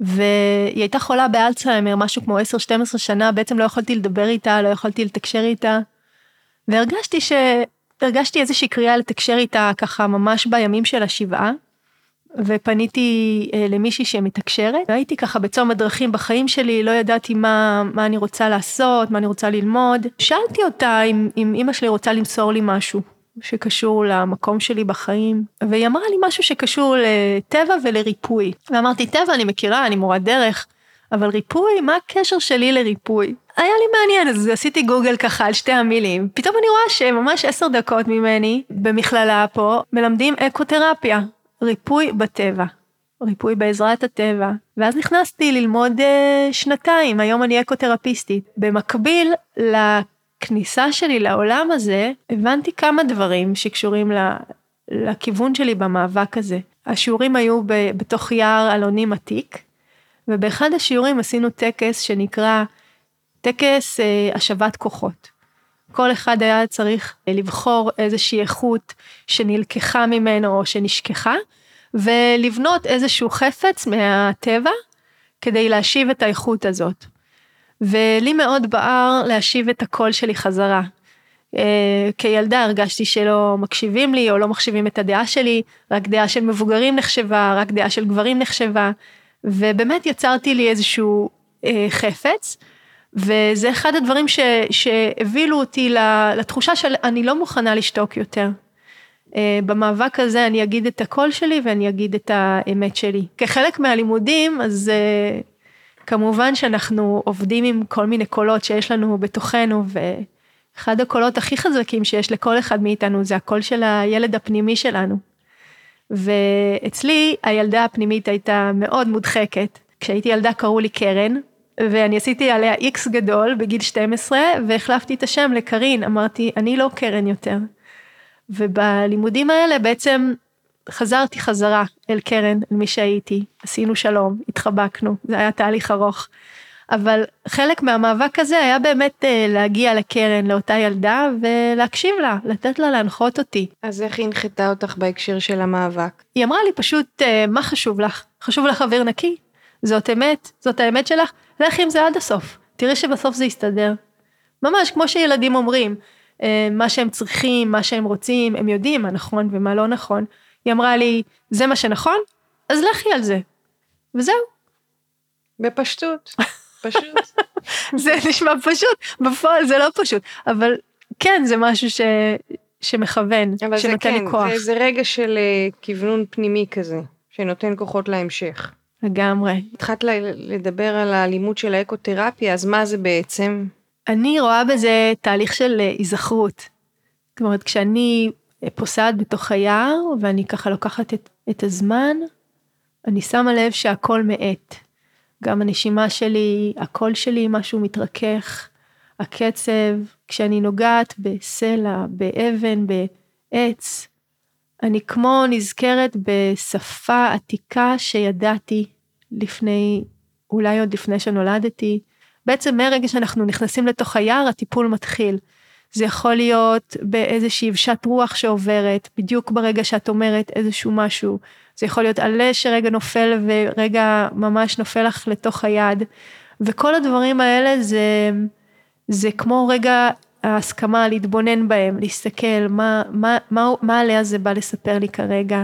S2: והיא הייתה חולה באלצהיימר משהו כמו 10-12 שנה, בעצם לא יכולתי לדבר איתה, לא יכולתי לתקשר איתה, והרגשתי ש... הרגשתי איזושהי קריאה לתקשר איתה ככה ממש בימים של השבעה. ופניתי אה, למישהי שמתקשרת, והייתי ככה בצום הדרכים בחיים שלי, לא ידעתי מה, מה אני רוצה לעשות, מה אני רוצה ללמוד. שאלתי אותה אם, אם אימא שלי רוצה למסור לי משהו שקשור למקום שלי בחיים, והיא אמרה לי משהו שקשור לטבע ולריפוי. ואמרתי, טבע אני מכירה, אני מורת דרך, אבל ריפוי, מה הקשר שלי לריפוי? היה לי מעניין, אז עשיתי גוגל ככה על שתי המילים. פתאום אני רואה שממש עשר דקות ממני, במכללה פה, מלמדים אקותרפיה. ריפוי בטבע, ריפוי בעזרת הטבע, ואז נכנסתי ללמוד uh, שנתיים, היום אני אקותרפיסטית. במקביל לכניסה שלי לעולם הזה, הבנתי כמה דברים שקשורים ל, לכיוון שלי במאבק הזה. השיעורים היו בתוך יער אלונים עתיק, ובאחד השיעורים עשינו טקס שנקרא טקס uh, השבת כוחות. כל אחד היה צריך לבחור איזושהי איכות שנלקחה ממנו או שנשכחה, ולבנות איזשהו חפץ מהטבע כדי להשיב את האיכות הזאת. ולי מאוד בער להשיב את הקול שלי חזרה. Uh, כילדה הרגשתי שלא מקשיבים לי או לא מחשיבים את הדעה שלי, רק דעה של מבוגרים נחשבה, רק דעה של גברים נחשבה, ובאמת יצרתי לי איזשהו חפץ. וזה אחד הדברים ש, שהבילו אותי לתחושה של אני לא מוכנה לשתוק יותר. Uh, במאבק הזה אני אגיד את הקול שלי ואני אגיד את האמת שלי. כחלק מהלימודים, אז uh, כמובן שאנחנו עובדים עם כל מיני קולות שיש לנו בתוכנו, ואחד הקולות הכי חזקים שיש לכל אחד מאיתנו זה הקול של הילד הפנימי שלנו. ואצלי הילדה הפנימית הייתה מאוד מודחקת. כשהייתי ילדה קראו לי קרן, ואני עשיתי עליה איקס גדול בגיל 12 והחלפתי את השם לקרין, אמרתי אני לא קרן יותר. ובלימודים האלה בעצם חזרתי חזרה אל קרן, אל מי שהייתי, עשינו שלום, התחבקנו, זה היה תהליך ארוך. אבל חלק מהמאבק הזה היה באמת אה, להגיע לקרן, לאותה ילדה, ולהקשיב לה, לתת לה להנחות אותי.
S1: אז איך היא הנחתה אותך בהקשר של המאבק?
S2: היא אמרה לי פשוט, אה, מה חשוב לך? חשוב לך אוויר נקי? זאת אמת? זאת האמת שלך? לכי עם זה עד הסוף, תראי שבסוף זה יסתדר. ממש כמו שילדים אומרים, אה, מה שהם צריכים, מה שהם רוצים, הם יודעים מה נכון ומה לא נכון. היא אמרה לי, זה מה שנכון? אז לכי על זה. וזהו.
S1: בפשטות, פשוט.
S2: זה נשמע פשוט, בפועל זה לא פשוט, אבל כן, זה משהו ש... שמכוון, שנותן כן, לי כוח.
S1: אבל זה כן, זה רגע של uh, כוונון פנימי כזה, שנותן כוחות להמשך.
S2: לגמרי.
S1: התחלת לדבר על האלימות של האקותרפיה, אז מה זה בעצם?
S2: אני רואה בזה תהליך של אה, היזכרות. זאת אומרת, כשאני אה, פוסעת בתוך היער, ואני ככה לוקחת את, את הזמן, אני שמה לב שהכל מאט. גם הנשימה שלי, הקול שלי, משהו מתרכך, הקצב, כשאני נוגעת בסלע, באבן, בעץ, אני כמו נזכרת בשפה עתיקה שידעתי לפני, אולי עוד לפני שנולדתי. בעצם מרגע שאנחנו נכנסים לתוך היער, הטיפול מתחיל. זה יכול להיות באיזושהי אבשת רוח שעוברת, בדיוק ברגע שאת אומרת איזשהו משהו. זה יכול להיות עלה שרגע נופל ורגע ממש נופל לך לתוך היד. וכל הדברים האלה זה, זה כמו רגע ההסכמה להתבונן בהם, להסתכל מה, מה, מה, מה עליה זה בא לספר לי כרגע,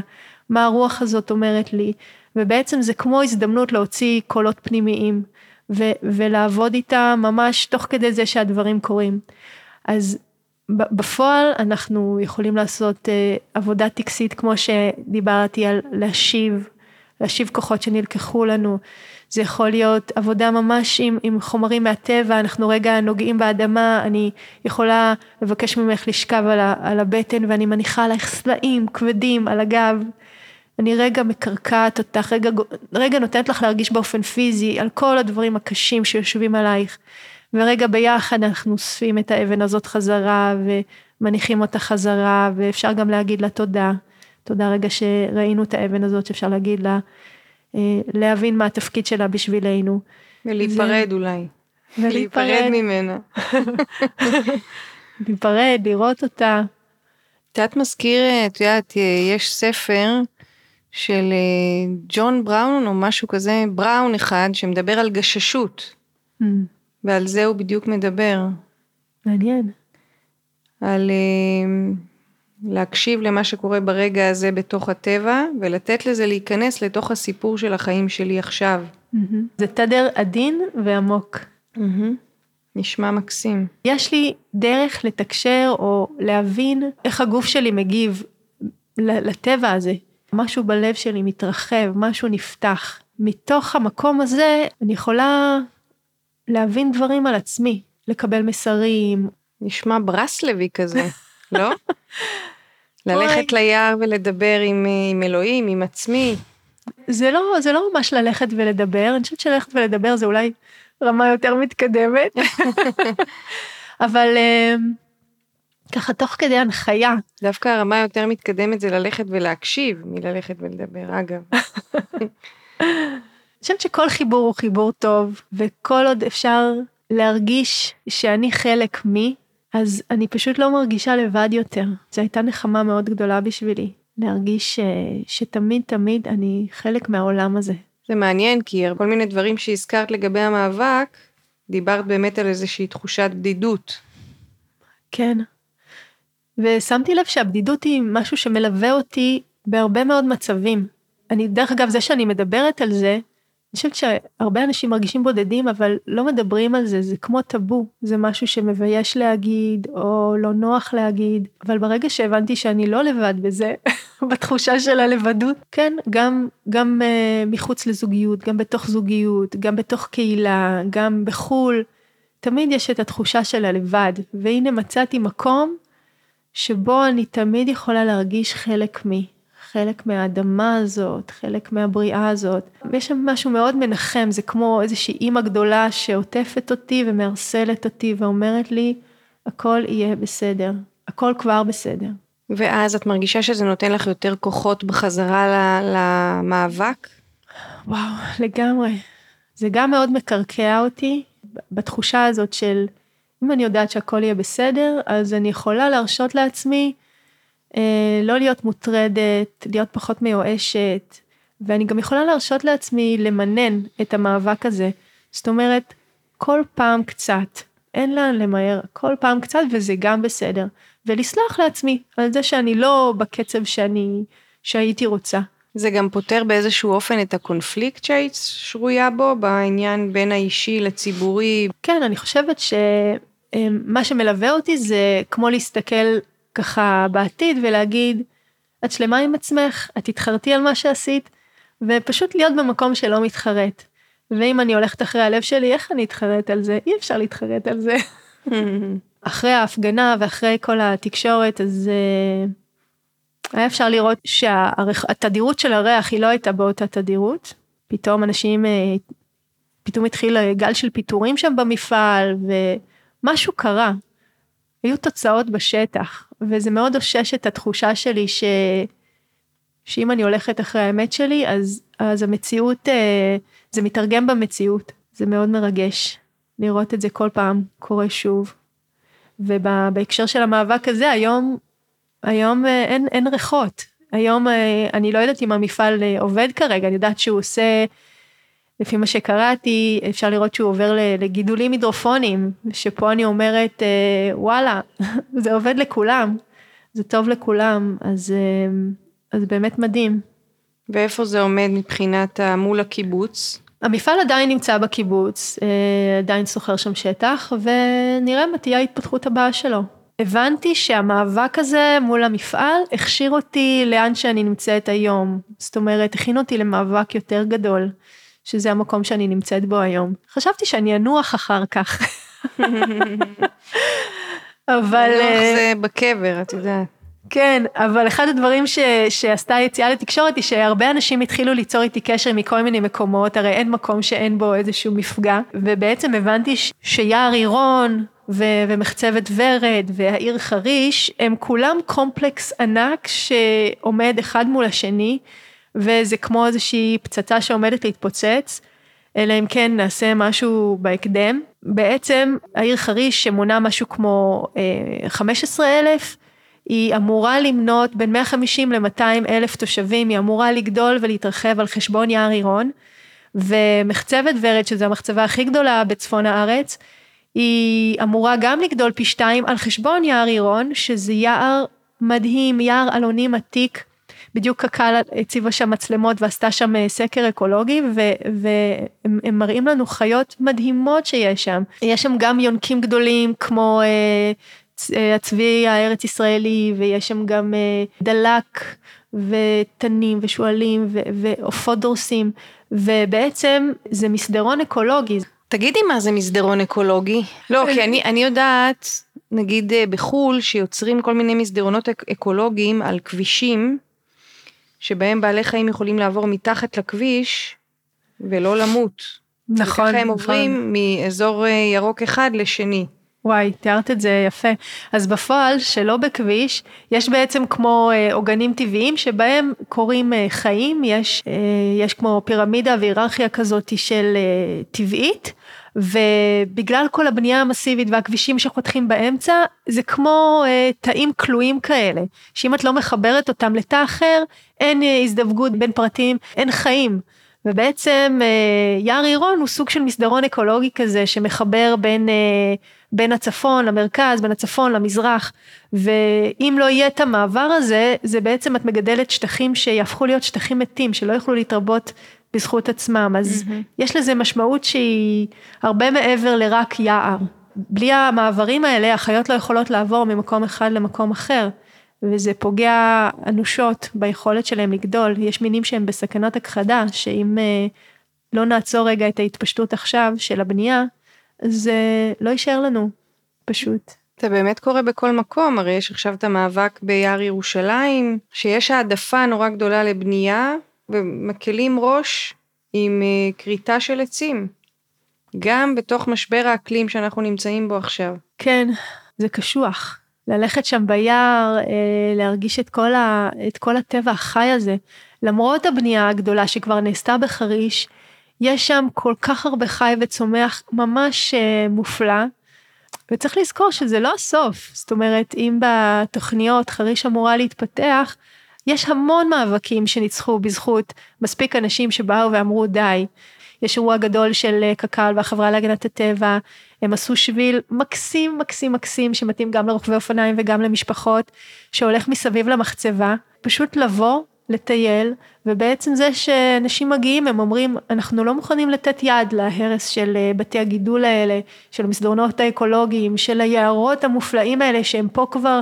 S2: מה הרוח הזאת אומרת לי, ובעצם זה כמו הזדמנות להוציא קולות פנימיים ו, ולעבוד איתה ממש תוך כדי זה שהדברים קורים. אז בפועל אנחנו יכולים לעשות uh, עבודה טקסית כמו שדיברתי על להשיב, להשיב כוחות שנלקחו לנו. זה יכול להיות עבודה ממש עם, עם חומרים מהטבע, אנחנו רגע נוגעים באדמה, אני יכולה לבקש ממך לשכב על, ה, על הבטן ואני מניחה עלייך סלעים כבדים על הגב. אני רגע מקרקעת אותך, רגע, רגע נותנת לך להרגיש באופן פיזי על כל הדברים הקשים שיושבים עלייך. ורגע ביחד אנחנו אוספים את האבן הזאת חזרה ומניחים אותה חזרה ואפשר גם להגיד לה תודה. תודה רגע שראינו את האבן הזאת שאפשר להגיד לה, אה, להבין מה התפקיד שלה בשבילנו.
S1: ולהיפרד זה... אולי. ולהיפרד ממנה.
S2: להיפרד, לראות אותה.
S1: יודעת מזכיר, את יודעת, יש ספר של אה, ג'ון בראון או משהו כזה, בראון אחד, שמדבר על גששות. Mm. ועל זה הוא בדיוק מדבר.
S2: מעניין.
S1: על uh, להקשיב למה שקורה ברגע הזה בתוך הטבע, ולתת לזה להיכנס לתוך הסיפור של החיים שלי עכשיו.
S2: Mm-hmm. זה תדר עדין ועמוק.
S1: Mm-hmm. נשמע מקסים.
S2: יש לי דרך לתקשר או להבין איך הגוף שלי מגיב לטבע הזה. משהו בלב שלי מתרחב, משהו נפתח. מתוך המקום הזה אני יכולה להבין דברים על עצמי, לקבל מסרים.
S1: נשמע ברסלבי כזה, לא? ללכת ליער ולדבר עם, עם אלוהים, עם עצמי.
S2: זה לא, זה לא ממש ללכת ולדבר, אני חושבת שללכת ולדבר זה אולי רמה יותר מתקדמת. אבל אמ, ככה תוך כדי הנחיה.
S1: דווקא הרמה יותר מתקדמת זה ללכת ולהקשיב מללכת ולדבר, אגב.
S2: חושבת שכל חיבור הוא חיבור טוב, וכל עוד אפשר להרגיש שאני חלק מי, אז אני פשוט לא מרגישה לבד יותר. זו הייתה נחמה מאוד גדולה בשבילי, להרגיש ש... שתמיד תמיד אני חלק מהעולם הזה.
S1: זה מעניין, כי כל מיני דברים שהזכרת לגבי המאבק, דיברת באמת על איזושהי תחושת בדידות.
S2: כן. ושמתי לב שהבדידות היא משהו שמלווה אותי בהרבה מאוד מצבים. אני, דרך אגב, זה שאני מדברת על זה, חושבת שהרבה אנשים מרגישים בודדים, אבל לא מדברים על זה, זה כמו טאבו, זה משהו שמבייש להגיד, או לא נוח להגיד, אבל ברגע שהבנתי שאני לא לבד בזה, בתחושה של הלבדות, כן, גם, גם uh, מחוץ לזוגיות, גם בתוך זוגיות, גם בתוך קהילה, גם בחו"ל, תמיד יש את התחושה של הלבד, והנה מצאתי מקום שבו אני תמיד יכולה להרגיש חלק מי. חלק מהאדמה הזאת, חלק מהבריאה הזאת. ויש שם משהו מאוד מנחם, זה כמו איזושהי אימא גדולה שעוטפת אותי ומארסלת אותי ואומרת לי, הכל יהיה בסדר, הכל כבר בסדר.
S1: ואז את מרגישה שזה נותן לך יותר כוחות בחזרה למאבק?
S2: וואו, לגמרי. זה גם מאוד מקרקע אותי בתחושה הזאת של אם אני יודעת שהכל יהיה בסדר, אז אני יכולה להרשות לעצמי לא להיות מוטרדת, להיות פחות מיואשת, ואני גם יכולה להרשות לעצמי למנן את המאבק הזה. זאת אומרת, כל פעם קצת, אין לאן למהר, כל פעם קצת וזה גם בסדר. ולסלוח לעצמי על זה שאני לא בקצב שאני, שהייתי רוצה.
S1: זה גם פותר באיזשהו אופן את הקונפליקט שהיית שרויה בו, בעניין בין האישי לציבורי?
S2: כן, אני חושבת שמה אה, שמלווה אותי זה כמו להסתכל ככה בעתיד ולהגיד, את שלמה עם עצמך, את תתחרתי על מה שעשית, ופשוט להיות במקום שלא מתחרט. ואם אני הולכת אחרי הלב שלי, איך אני אתחרט על זה? אי אפשר להתחרט על זה. אחרי ההפגנה ואחרי כל התקשורת, אז uh, היה אפשר לראות שהתדירות של הריח היא לא הייתה באותה תדירות. פתאום אנשים, uh, פתאום התחיל גל של פיטורים שם במפעל, ומשהו קרה. היו תוצאות בשטח, וזה מאוד אושש את התחושה שלי ש... שאם אני הולכת אחרי האמת שלי, אז, אז המציאות, אה, זה מתרגם במציאות. זה מאוד מרגש לראות את זה כל פעם קורה שוב. ובהקשר של המאבק הזה, היום, היום אה, אין, אין ריחות. היום אה, אני לא יודעת אם המפעל עובד כרגע, אני יודעת שהוא עושה, לפי מה שקראתי, אפשר לראות שהוא עובר לגידולים הידרופונים, שפה אני אומרת, וואלה, זה עובד לכולם, זה טוב לכולם, אז, אז באמת מדהים.
S1: ואיפה זה עומד מבחינת מול הקיבוץ?
S2: המפעל עדיין נמצא בקיבוץ, אה, עדיין שוכר שם שטח, ונראה מה תהיה ההתפתחות הבאה שלו. הבנתי שהמאבק הזה מול המפעל הכשיר אותי לאן שאני נמצאת היום. זאת אומרת, הכין אותי למאבק יותר גדול, שזה המקום שאני נמצאת בו היום. חשבתי שאני אנוח אחר כך.
S1: אבל... לנוח אה, זה בקבר, את יודעת.
S2: כן, אבל אחד הדברים ש, שעשתה יציאה לתקשורת היא שהרבה אנשים התחילו ליצור איתי קשר מכל מיני מקומות, הרי אין מקום שאין בו איזשהו מפגע, ובעצם הבנתי ש, שיער עירון ו, ומחצבת ורד והעיר חריש, הם כולם קומפלקס ענק שעומד אחד מול השני, וזה כמו איזושהי פצצה שעומדת להתפוצץ. אלא אם כן נעשה משהו בהקדם. בעצם העיר חריש שמונה משהו כמו אה, 15 אלף, היא אמורה למנות בין 150 ל-200 אלף תושבים, היא אמורה לגדול ולהתרחב על חשבון יער עירון, ומחצבת ורד, שזו המחצבה הכי גדולה בצפון הארץ, היא אמורה גם לגדול פי שתיים על חשבון יער עירון, שזה יער מדהים, יער אלונים עתיק. בדיוק קק"ל הציבה שם מצלמות ועשתה שם אה, סקר אקולוגי והם מראים לנו חיות מדהימות שיש שם. יש שם גם יונקים גדולים כמו אה, אה, הצבי הארץ ישראלי ויש שם גם דלק ותנים ושועלים ועופות דורסים ובעצם זה מסדרון אקולוגי.
S1: תגידי מה זה מסדרון אקולוגי? לא, כי אני, אני יודעת, נגיד בחו"ל, שיוצרים כל מיני מסדרונות אקולוגיים על כבישים, שבהם בעלי חיים יכולים לעבור מתחת לכביש ולא למות.
S2: נכון, וככה
S1: הם נכון. עוברים מאזור ירוק אחד לשני.
S2: וואי, תיארת את זה יפה. אז בפועל, שלא בכביש, יש בעצם כמו אה, עוגנים טבעיים שבהם קורים אה, חיים, יש, אה, יש כמו פירמידה והיררכיה כזאת של טבעית, ובגלל כל הבנייה המסיבית והכבישים שחותכים באמצע, זה כמו תאים כלואים כאלה, שאם את לא מחברת אותם לתא אחר, אין הזדווגות בין פרטים, אין חיים. ובעצם יער עירון הוא סוג של מסדרון אקולוגי כזה שמחבר בין בין הצפון למרכז, בין הצפון למזרח, ואם לא יהיה את המעבר הזה, זה בעצם את מגדלת שטחים שיהפכו להיות שטחים מתים, שלא יוכלו להתרבות בזכות עצמם, אז mm-hmm. יש לזה משמעות שהיא הרבה מעבר לרק יער. בלי המעברים האלה, החיות לא יכולות לעבור ממקום אחד למקום אחר, וזה פוגע אנושות ביכולת שלהם לגדול. יש מינים שהם בסכנות הכחדה, שאם אה, לא נעצור רגע את ההתפשטות עכשיו של הבנייה, זה לא יישאר לנו, פשוט.
S1: זה באמת קורה בכל מקום, הרי יש עכשיו את המאבק ביער ירושלים, שיש העדפה נורא גדולה לבנייה, ומקלים ראש עם אה, כריתה של עצים. גם בתוך משבר האקלים שאנחנו נמצאים בו עכשיו.
S2: כן, זה קשוח. ללכת שם ביער, אה, להרגיש את כל, ה, את כל הטבע החי הזה. למרות הבנייה הגדולה שכבר נעשתה בחריש, יש שם כל כך הרבה חי וצומח ממש uh, מופלא. וצריך לזכור שזה לא הסוף, זאת אומרת, אם בתוכניות חריש אמורה להתפתח, יש המון מאבקים שניצחו בזכות מספיק אנשים שבאו ואמרו די. יש אירוע גדול של אה, קק"ל והחברה להגנת הטבע, הם עשו שביל מקסים מקסים מקסים שמתאים גם לרוכבי אופניים וגם למשפחות, שהולך מסביב למחצבה, פשוט לבוא לטייל, ובעצם זה שאנשים מגיעים, הם אומרים, אנחנו לא מוכנים לתת יד להרס של אה, בתי הגידול האלה, של המסדרונות האקולוגיים, של היערות המופלאים האלה, שהם פה כבר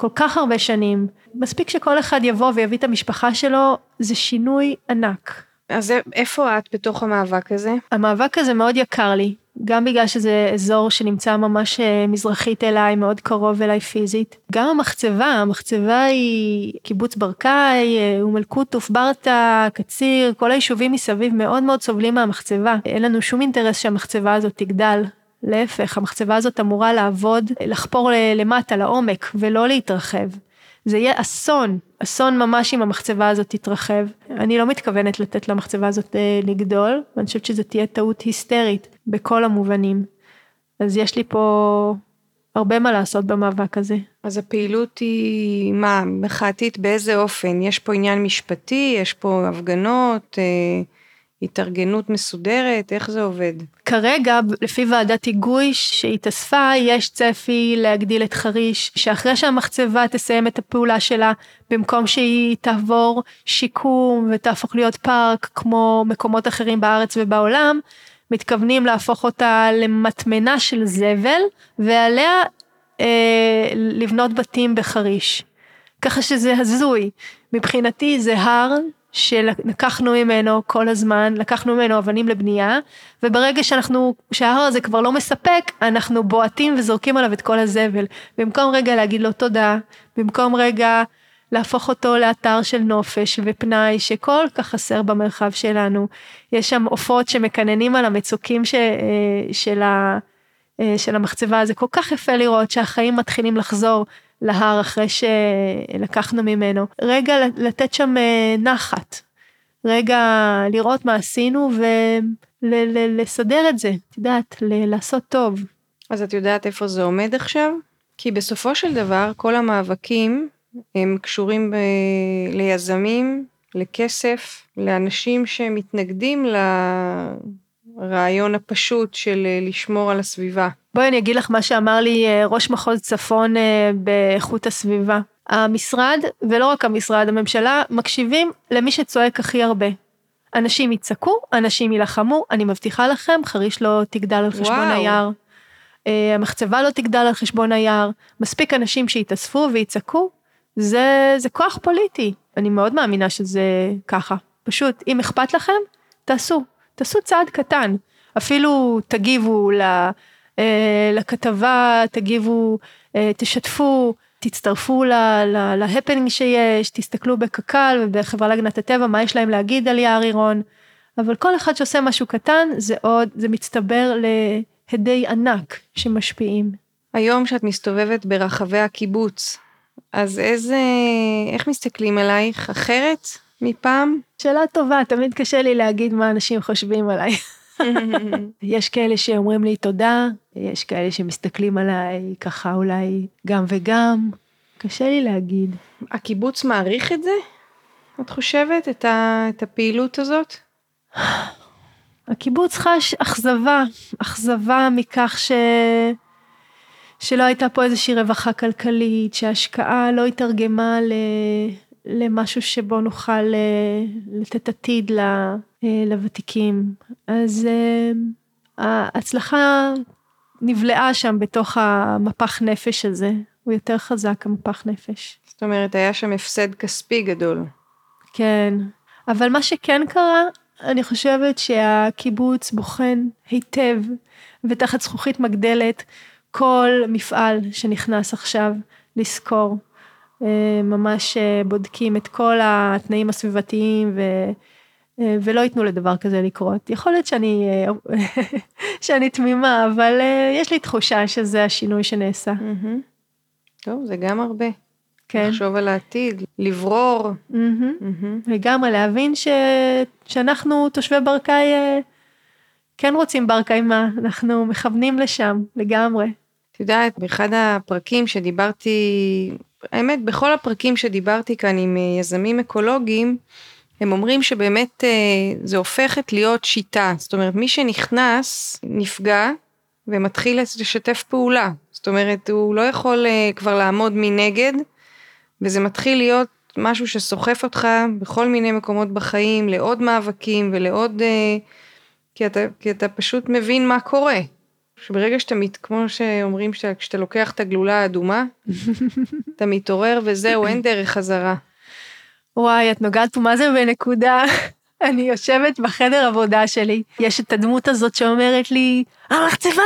S2: כל כך הרבה שנים. מספיק שכל אחד יבוא ויביא את המשפחה שלו, זה שינוי ענק.
S1: אז איפה את בתוך המאבק הזה?
S2: המאבק הזה מאוד יקר לי, גם בגלל שזה אזור שנמצא ממש אה, מזרחית אליי, מאוד קרוב אליי פיזית. גם המחצבה, המחצבה היא קיבוץ ברקאי, אה, אום אל-קוטוף, ברטה, קציר, כל היישובים מסביב מאוד מאוד סובלים מהמחצבה. אין לנו שום אינטרס שהמחצבה הזאת תגדל. להפך, המחצבה הזאת אמורה לעבוד, לחפור למטה, לעומק, ולא להתרחב. זה יהיה אסון, אסון ממש אם המחצבה הזאת תתרחב. אני לא מתכוונת לתת למחצבה הזאת אה, לגדול, ואני חושבת שזו תהיה טעות היסטרית בכל המובנים. אז יש לי פה הרבה מה לעשות במאבק הזה.
S1: אז הפעילות היא מה, מחאתית באיזה אופן? יש פה עניין משפטי, יש פה הפגנות, אה, התארגנות מסודרת, איך זה עובד?
S2: כרגע, לפי ועדת היגוי שהתאספה, יש צפי להגדיל את חריש, שאחרי שהמחצבה תסיים את הפעולה שלה, במקום שהיא תעבור שיקום ותהפוך להיות פארק כמו מקומות אחרים בארץ ובעולם, מתכוונים להפוך אותה למטמנה של זבל, ועליה אה, לבנות בתים בחריש. ככה שזה הזוי. מבחינתי זה הר שלקחנו ממנו כל הזמן, לקחנו ממנו אבנים לבנייה, וברגע שאנחנו, שההר הזה כבר לא מספק, אנחנו בועטים וזורקים עליו את כל הזבל. במקום רגע להגיד לו תודה, במקום רגע להפוך אותו לאתר של נופש ופנאי שכל כך חסר במרחב שלנו. יש שם עופות שמקננים על המצוקים ש, אה, של, ה, אה, של המחצבה, זה כל כך יפה לראות שהחיים מתחילים לחזור להר אחרי שלקחנו ממנו. רגע לתת שם אה, נחת, רגע לראות מה עשינו ולסדר את זה, את יודעת, לעשות טוב.
S1: אז את יודעת איפה זה עומד עכשיו? כי בסופו של דבר כל המאבקים הם קשורים ב... ליזמים, לכסף, לאנשים שמתנגדים לרעיון הפשוט של אה, לשמור על הסביבה.
S2: בואי אני אגיד לך מה שאמר לי אה, ראש מחוז צפון אה, באיכות הסביבה. המשרד, ולא רק המשרד, הממשלה, מקשיבים למי שצועק הכי הרבה. אנשים יצעקו, אנשים יילחמו, אני מבטיחה לכם, חריש לא תגדל על חשבון וואו. היער. המחצבה לא תגדל על חשבון היער. מספיק אנשים שיתאספו ויצעקו, זה, זה כוח פוליטי. אני מאוד מאמינה שזה ככה. פשוט, אם אכפת לכם, תעשו. תעשו צעד קטן. אפילו תגיבו ל, אה, לכתבה, תגיבו, אה, תשתפו, תצטרפו להפנינג שיש, תסתכלו בקק"ל ובחברה להגנת הטבע, מה יש להם להגיד על יער עירון. אבל כל אחד שעושה משהו קטן, זה עוד, זה מצטבר להדי ענק שמשפיעים.
S1: היום שאת מסתובבת ברחבי הקיבוץ, אז איזה, איך מסתכלים עלייך? אחרת מפעם?
S2: שאלה טובה, תמיד קשה לי להגיד מה אנשים חושבים עליי. יש כאלה שאומרים לי תודה, יש כאלה שמסתכלים עליי ככה אולי גם וגם, קשה לי להגיד.
S1: הקיבוץ מעריך את זה? את חושבת את, ה, את הפעילות הזאת?
S2: הקיבוץ חש אכזבה, אכזבה מכך ש... שלא הייתה פה איזושהי רווחה כלכלית, שההשקעה לא התרגמה ל... למשהו שבו נוכל אה, לתת עתיד אה, לוותיקים. אז אה, ההצלחה נבלעה שם בתוך המפח נפש הזה, הוא יותר חזק המפח נפש.
S1: זאת אומרת, היה שם הפסד כספי גדול.
S2: כן, אבל מה שכן קרה, אני חושבת שהקיבוץ בוחן היטב ותחת זכוכית מגדלת כל מפעל שנכנס עכשיו לסקור. אה, ממש אה, בודקים את כל התנאים הסביבתיים ו... אה, ולא ייתנו לדבר כזה לקרות. יכול להיות שאני, שאני תמימה, אבל יש לי תחושה שזה השינוי שנעשה.
S1: טוב, זה גם הרבה. כן. לחשוב על העתיד, לברור.
S2: לגמרי, להבין ש... שאנחנו תושבי ברקאי כן רוצים בר קיימא, אנחנו מכוונים לשם לגמרי.
S1: את יודעת, באחד הפרקים שדיברתי, האמת, בכל הפרקים שדיברתי כאן עם אה, יזמים אקולוגיים, הם אומרים שבאמת אה, זה הופכת להיות שיטה, זאת אומרת מי שנכנס נפגע ומתחיל לשתף פעולה, זאת אומרת הוא לא יכול אה, כבר לעמוד מנגד וזה מתחיל להיות משהו שסוחף אותך בכל מיני מקומות בחיים לעוד מאבקים ולעוד כי אתה, כי אתה פשוט מבין מה קורה. שברגע שאתה, מת, כמו שאומרים, שאתה, כשאתה לוקח את הגלולה האדומה, אתה מתעורר וזהו, אין דרך חזרה.
S2: וואי, את נוגעת פה מה זה בנקודה. אני יושבת בחדר עבודה שלי, יש את הדמות הזאת שאומרת לי, המחצבה,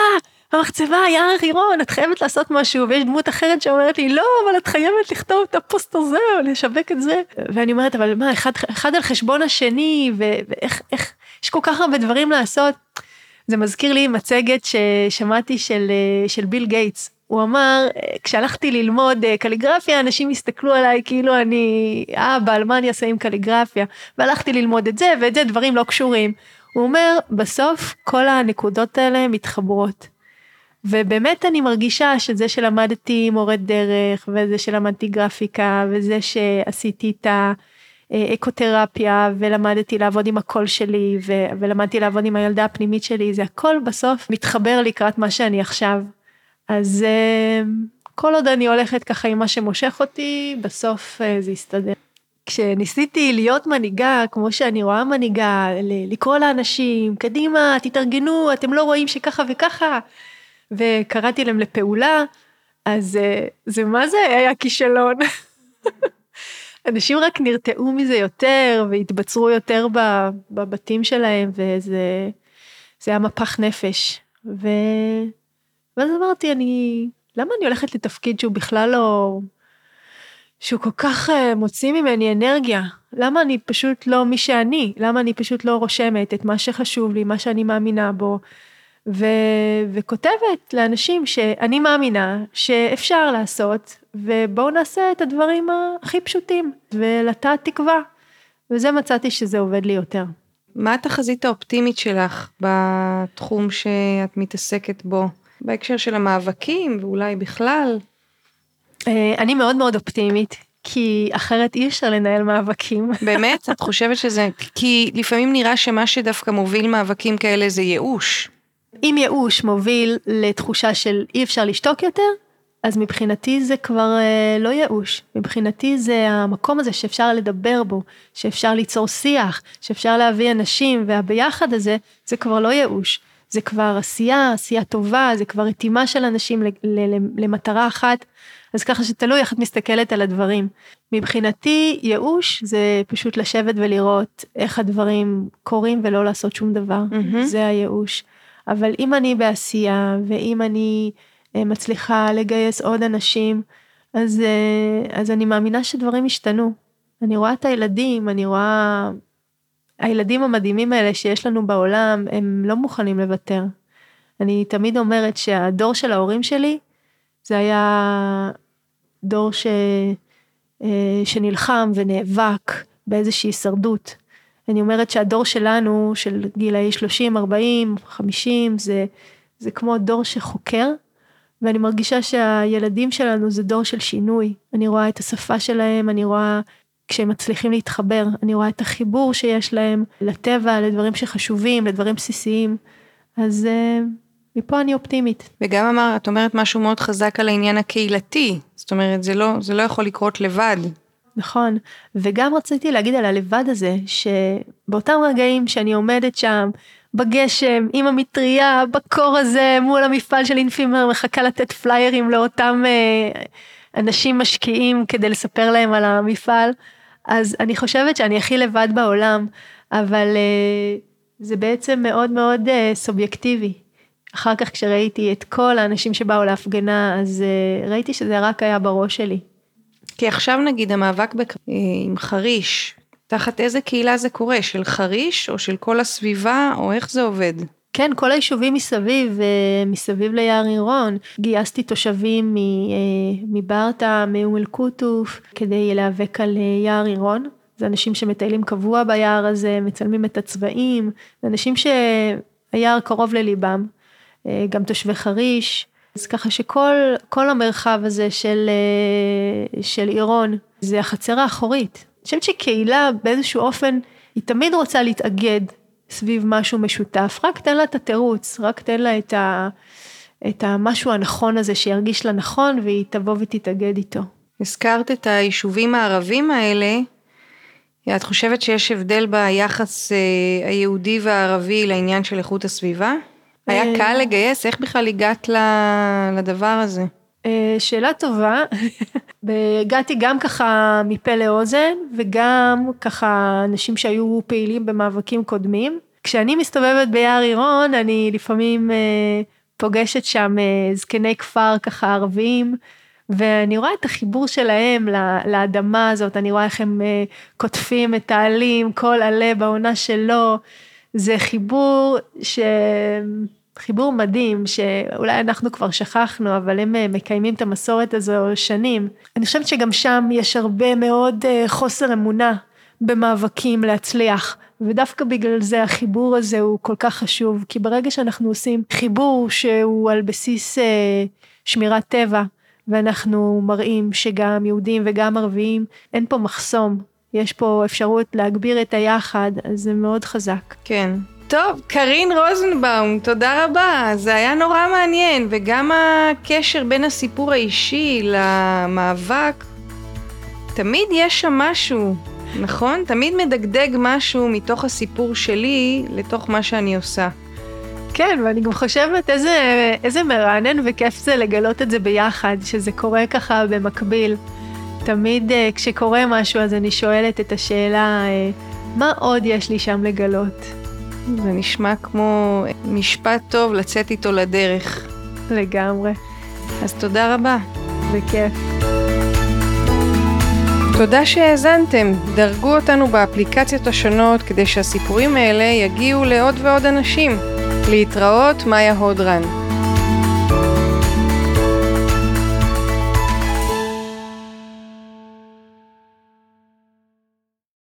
S2: המחצבה, יער חירון, את חייבת לעשות משהו, ויש דמות אחרת שאומרת לי, לא, אבל את חייבת לכתוב את הפוסט הזה, או לשווק את זה. ואני אומרת, אבל מה, אחד, אחד על חשבון השני, ואיך, איך, יש כל כך הרבה דברים לעשות. זה מזכיר לי מצגת ששמעתי של, של ביל גייטס. הוא אמר, כשהלכתי ללמוד קליגרפיה, אנשים הסתכלו עליי כאילו אני אבא, על מה אני אעשה עם קליגרפיה? והלכתי ללמוד את זה, ואת זה דברים לא קשורים. הוא אומר, בסוף כל הנקודות האלה מתחברות. ובאמת אני מרגישה שזה שלמדתי מורה דרך, וזה שלמדתי גרפיקה, וזה שעשיתי את האקותרפיה, ולמדתי לעבוד עם הקול שלי, ו- ולמדתי לעבוד עם הילדה הפנימית שלי, זה הכל בסוף מתחבר לקראת מה שאני עכשיו. אז אה, כל עוד אני הולכת ככה עם מה שמושך אותי, בסוף אה, זה יסתדר. כשניסיתי להיות מנהיגה, כמו שאני רואה מנהיגה, לקרוא לאנשים, קדימה, תתארגנו, אתם לא רואים שככה וככה, וקראתי להם לפעולה, אז אה, זה מה זה היה כישלון. אנשים רק נרתעו מזה יותר והתבצרו יותר בבתים שלהם, וזה היה מפח נפש. ו... ואז אמרתי, אני, למה אני הולכת לתפקיד שהוא בכלל לא, שהוא כל כך uh, מוציא ממני אנרגיה? למה אני פשוט לא מי שאני? למה אני פשוט לא רושמת את מה שחשוב לי, מה שאני מאמינה בו? ו, וכותבת לאנשים שאני מאמינה שאפשר לעשות, ובואו נעשה את הדברים הכי פשוטים, ולטעת תקווה. וזה מצאתי שזה עובד לי יותר.
S1: מה התחזית האופטימית שלך בתחום שאת מתעסקת בו? בהקשר של המאבקים ואולי בכלל?
S2: אה, אני מאוד מאוד אופטימית, כי אחרת אי אפשר לנהל מאבקים.
S1: באמת? את חושבת שזה... כי לפעמים נראה שמה שדווקא מוביל מאבקים כאלה זה ייאוש.
S2: אם ייאוש מוביל לתחושה של אי אפשר לשתוק יותר, אז מבחינתי זה כבר אה, לא ייאוש, מבחינתי זה המקום הזה שאפשר לדבר בו, שאפשר ליצור שיח, שאפשר להביא אנשים, והביחד הזה זה כבר לא ייאוש. זה כבר עשייה, עשייה טובה, זה כבר רתימה של אנשים למטרה אחת, אז ככה שתלוי איך את מסתכלת על הדברים. מבחינתי ייאוש זה פשוט לשבת ולראות איך הדברים קורים ולא לעשות שום דבר, mm-hmm. זה הייאוש. אבל אם אני בעשייה ואם אני מצליחה לגייס עוד אנשים, אז, אה, אז אני מאמינה שדברים ישתנו. אני רואה את הילדים, אני רואה הילדים המדהימים האלה שיש לנו בעולם, הם לא מוכנים לוותר. אני תמיד אומרת שהדור של ההורים שלי, זה היה דור ש... אה, שנלחם ונאבק באיזושהי הישרדות. אני אומרת שהדור שלנו, של גילאי 30, 40, 50, זה, זה כמו דור שחוקר, ואני מרגישה שהילדים שלנו זה דור של שינוי. אני רואה את השפה שלהם, אני רואה כשהם מצליחים להתחבר, אני רואה את החיבור שיש להם לטבע, לדברים שחשובים, לדברים בסיסיים, אז uh, מפה אני אופטימית.
S1: וגם אמר, את אומרת משהו מאוד חזק על העניין הקהילתי, זאת אומרת, זה לא, זה לא יכול לקרות לבד.
S2: נכון, וגם רציתי להגיד על הלבד הזה, שבאותם רגעים שאני עומדת שם, בגשם, עם המטריה, בקור הזה, מול המפעל של אינפימר, מחכה לתת פליירים לאותם אה, אנשים משקיעים כדי לספר להם על המפעל. אז אני חושבת שאני הכי לבד בעולם, אבל uh, זה בעצם מאוד מאוד uh, סובייקטיבי. אחר כך כשראיתי את כל האנשים שבאו להפגנה, אז uh, ראיתי שזה רק היה בראש שלי.
S1: כי עכשיו נגיד המאבק בק... עם חריש, תחת איזה קהילה זה קורה? של חריש או של כל הסביבה או איך זה עובד?
S2: כן, כל היישובים מסביב, מסביב ליער עירון. גייסתי תושבים אה, מברטה, מאום אל-קוטוף, כדי להיאבק על אה, יער עירון. זה אנשים שמטיילים קבוע ביער הזה, מצלמים את הצבעים, זה אנשים שהיער קרוב לליבם. אה, גם תושבי חריש. אז ככה שכל המרחב הזה של, של עירון זה החצר האחורית. אני חושבת שקהילה באיזשהו אופן היא תמיד רוצה להתאגד סביב משהו משותף, רק תן לה את התירוץ, רק תן לה את, ה, את המשהו הנכון הזה שירגיש לה נכון והיא תבוא ותתאגד איתו.
S1: הזכרת את היישובים הערבים האלה, את חושבת שיש הבדל ביחס אה, היהודי והערבי לעניין של איכות הסביבה? היה אה, קל לגייס? איך בכלל הגעת לדבר הזה?
S2: אה, שאלה טובה. הגעתי גם ככה מפה לאוזן וגם ככה אנשים שהיו פעילים במאבקים קודמים. כשאני מסתובבת ביער עירון אני לפעמים אה, פוגשת שם אה, זקני כפר ככה ערבים ואני רואה את החיבור שלהם לאדמה הזאת, אני רואה איך הם קוטפים את העלים, כל עלה בעונה שלו, זה חיבור ש... חיבור מדהים שאולי אנחנו כבר שכחנו אבל הם אה, מקיימים את המסורת הזו שנים. אני חושבת שגם שם יש הרבה מאוד אה, חוסר אמונה במאבקים להצליח ודווקא בגלל זה החיבור הזה הוא כל כך חשוב, כי ברגע שאנחנו עושים חיבור שהוא על בסיס אה, שמירת טבע, ואנחנו מראים שגם יהודים וגם ערבים, אין פה מחסום, יש פה אפשרות להגביר את היחד, אז זה מאוד חזק.
S1: כן. טוב, קרין רוזנבאום, תודה רבה. זה היה נורא מעניין, וגם הקשר בין הסיפור האישי למאבק, תמיד יש שם משהו, נכון? תמיד מדגדג משהו מתוך הסיפור שלי לתוך מה שאני עושה.
S2: כן, ואני גם חושבת איזה, איזה מרענן וכיף זה לגלות את זה ביחד, שזה קורה ככה במקביל. תמיד אה, כשקורה משהו אז אני שואלת את השאלה, אה, מה עוד יש לי שם לגלות?
S1: זה נשמע כמו משפט טוב לצאת איתו לדרך.
S2: לגמרי.
S1: אז תודה רבה.
S2: בכיף.
S1: תודה שהאזנתם. דרגו אותנו באפליקציות השונות כדי שהסיפורים האלה יגיעו לעוד ועוד אנשים. להתראות, מאיה הודרן.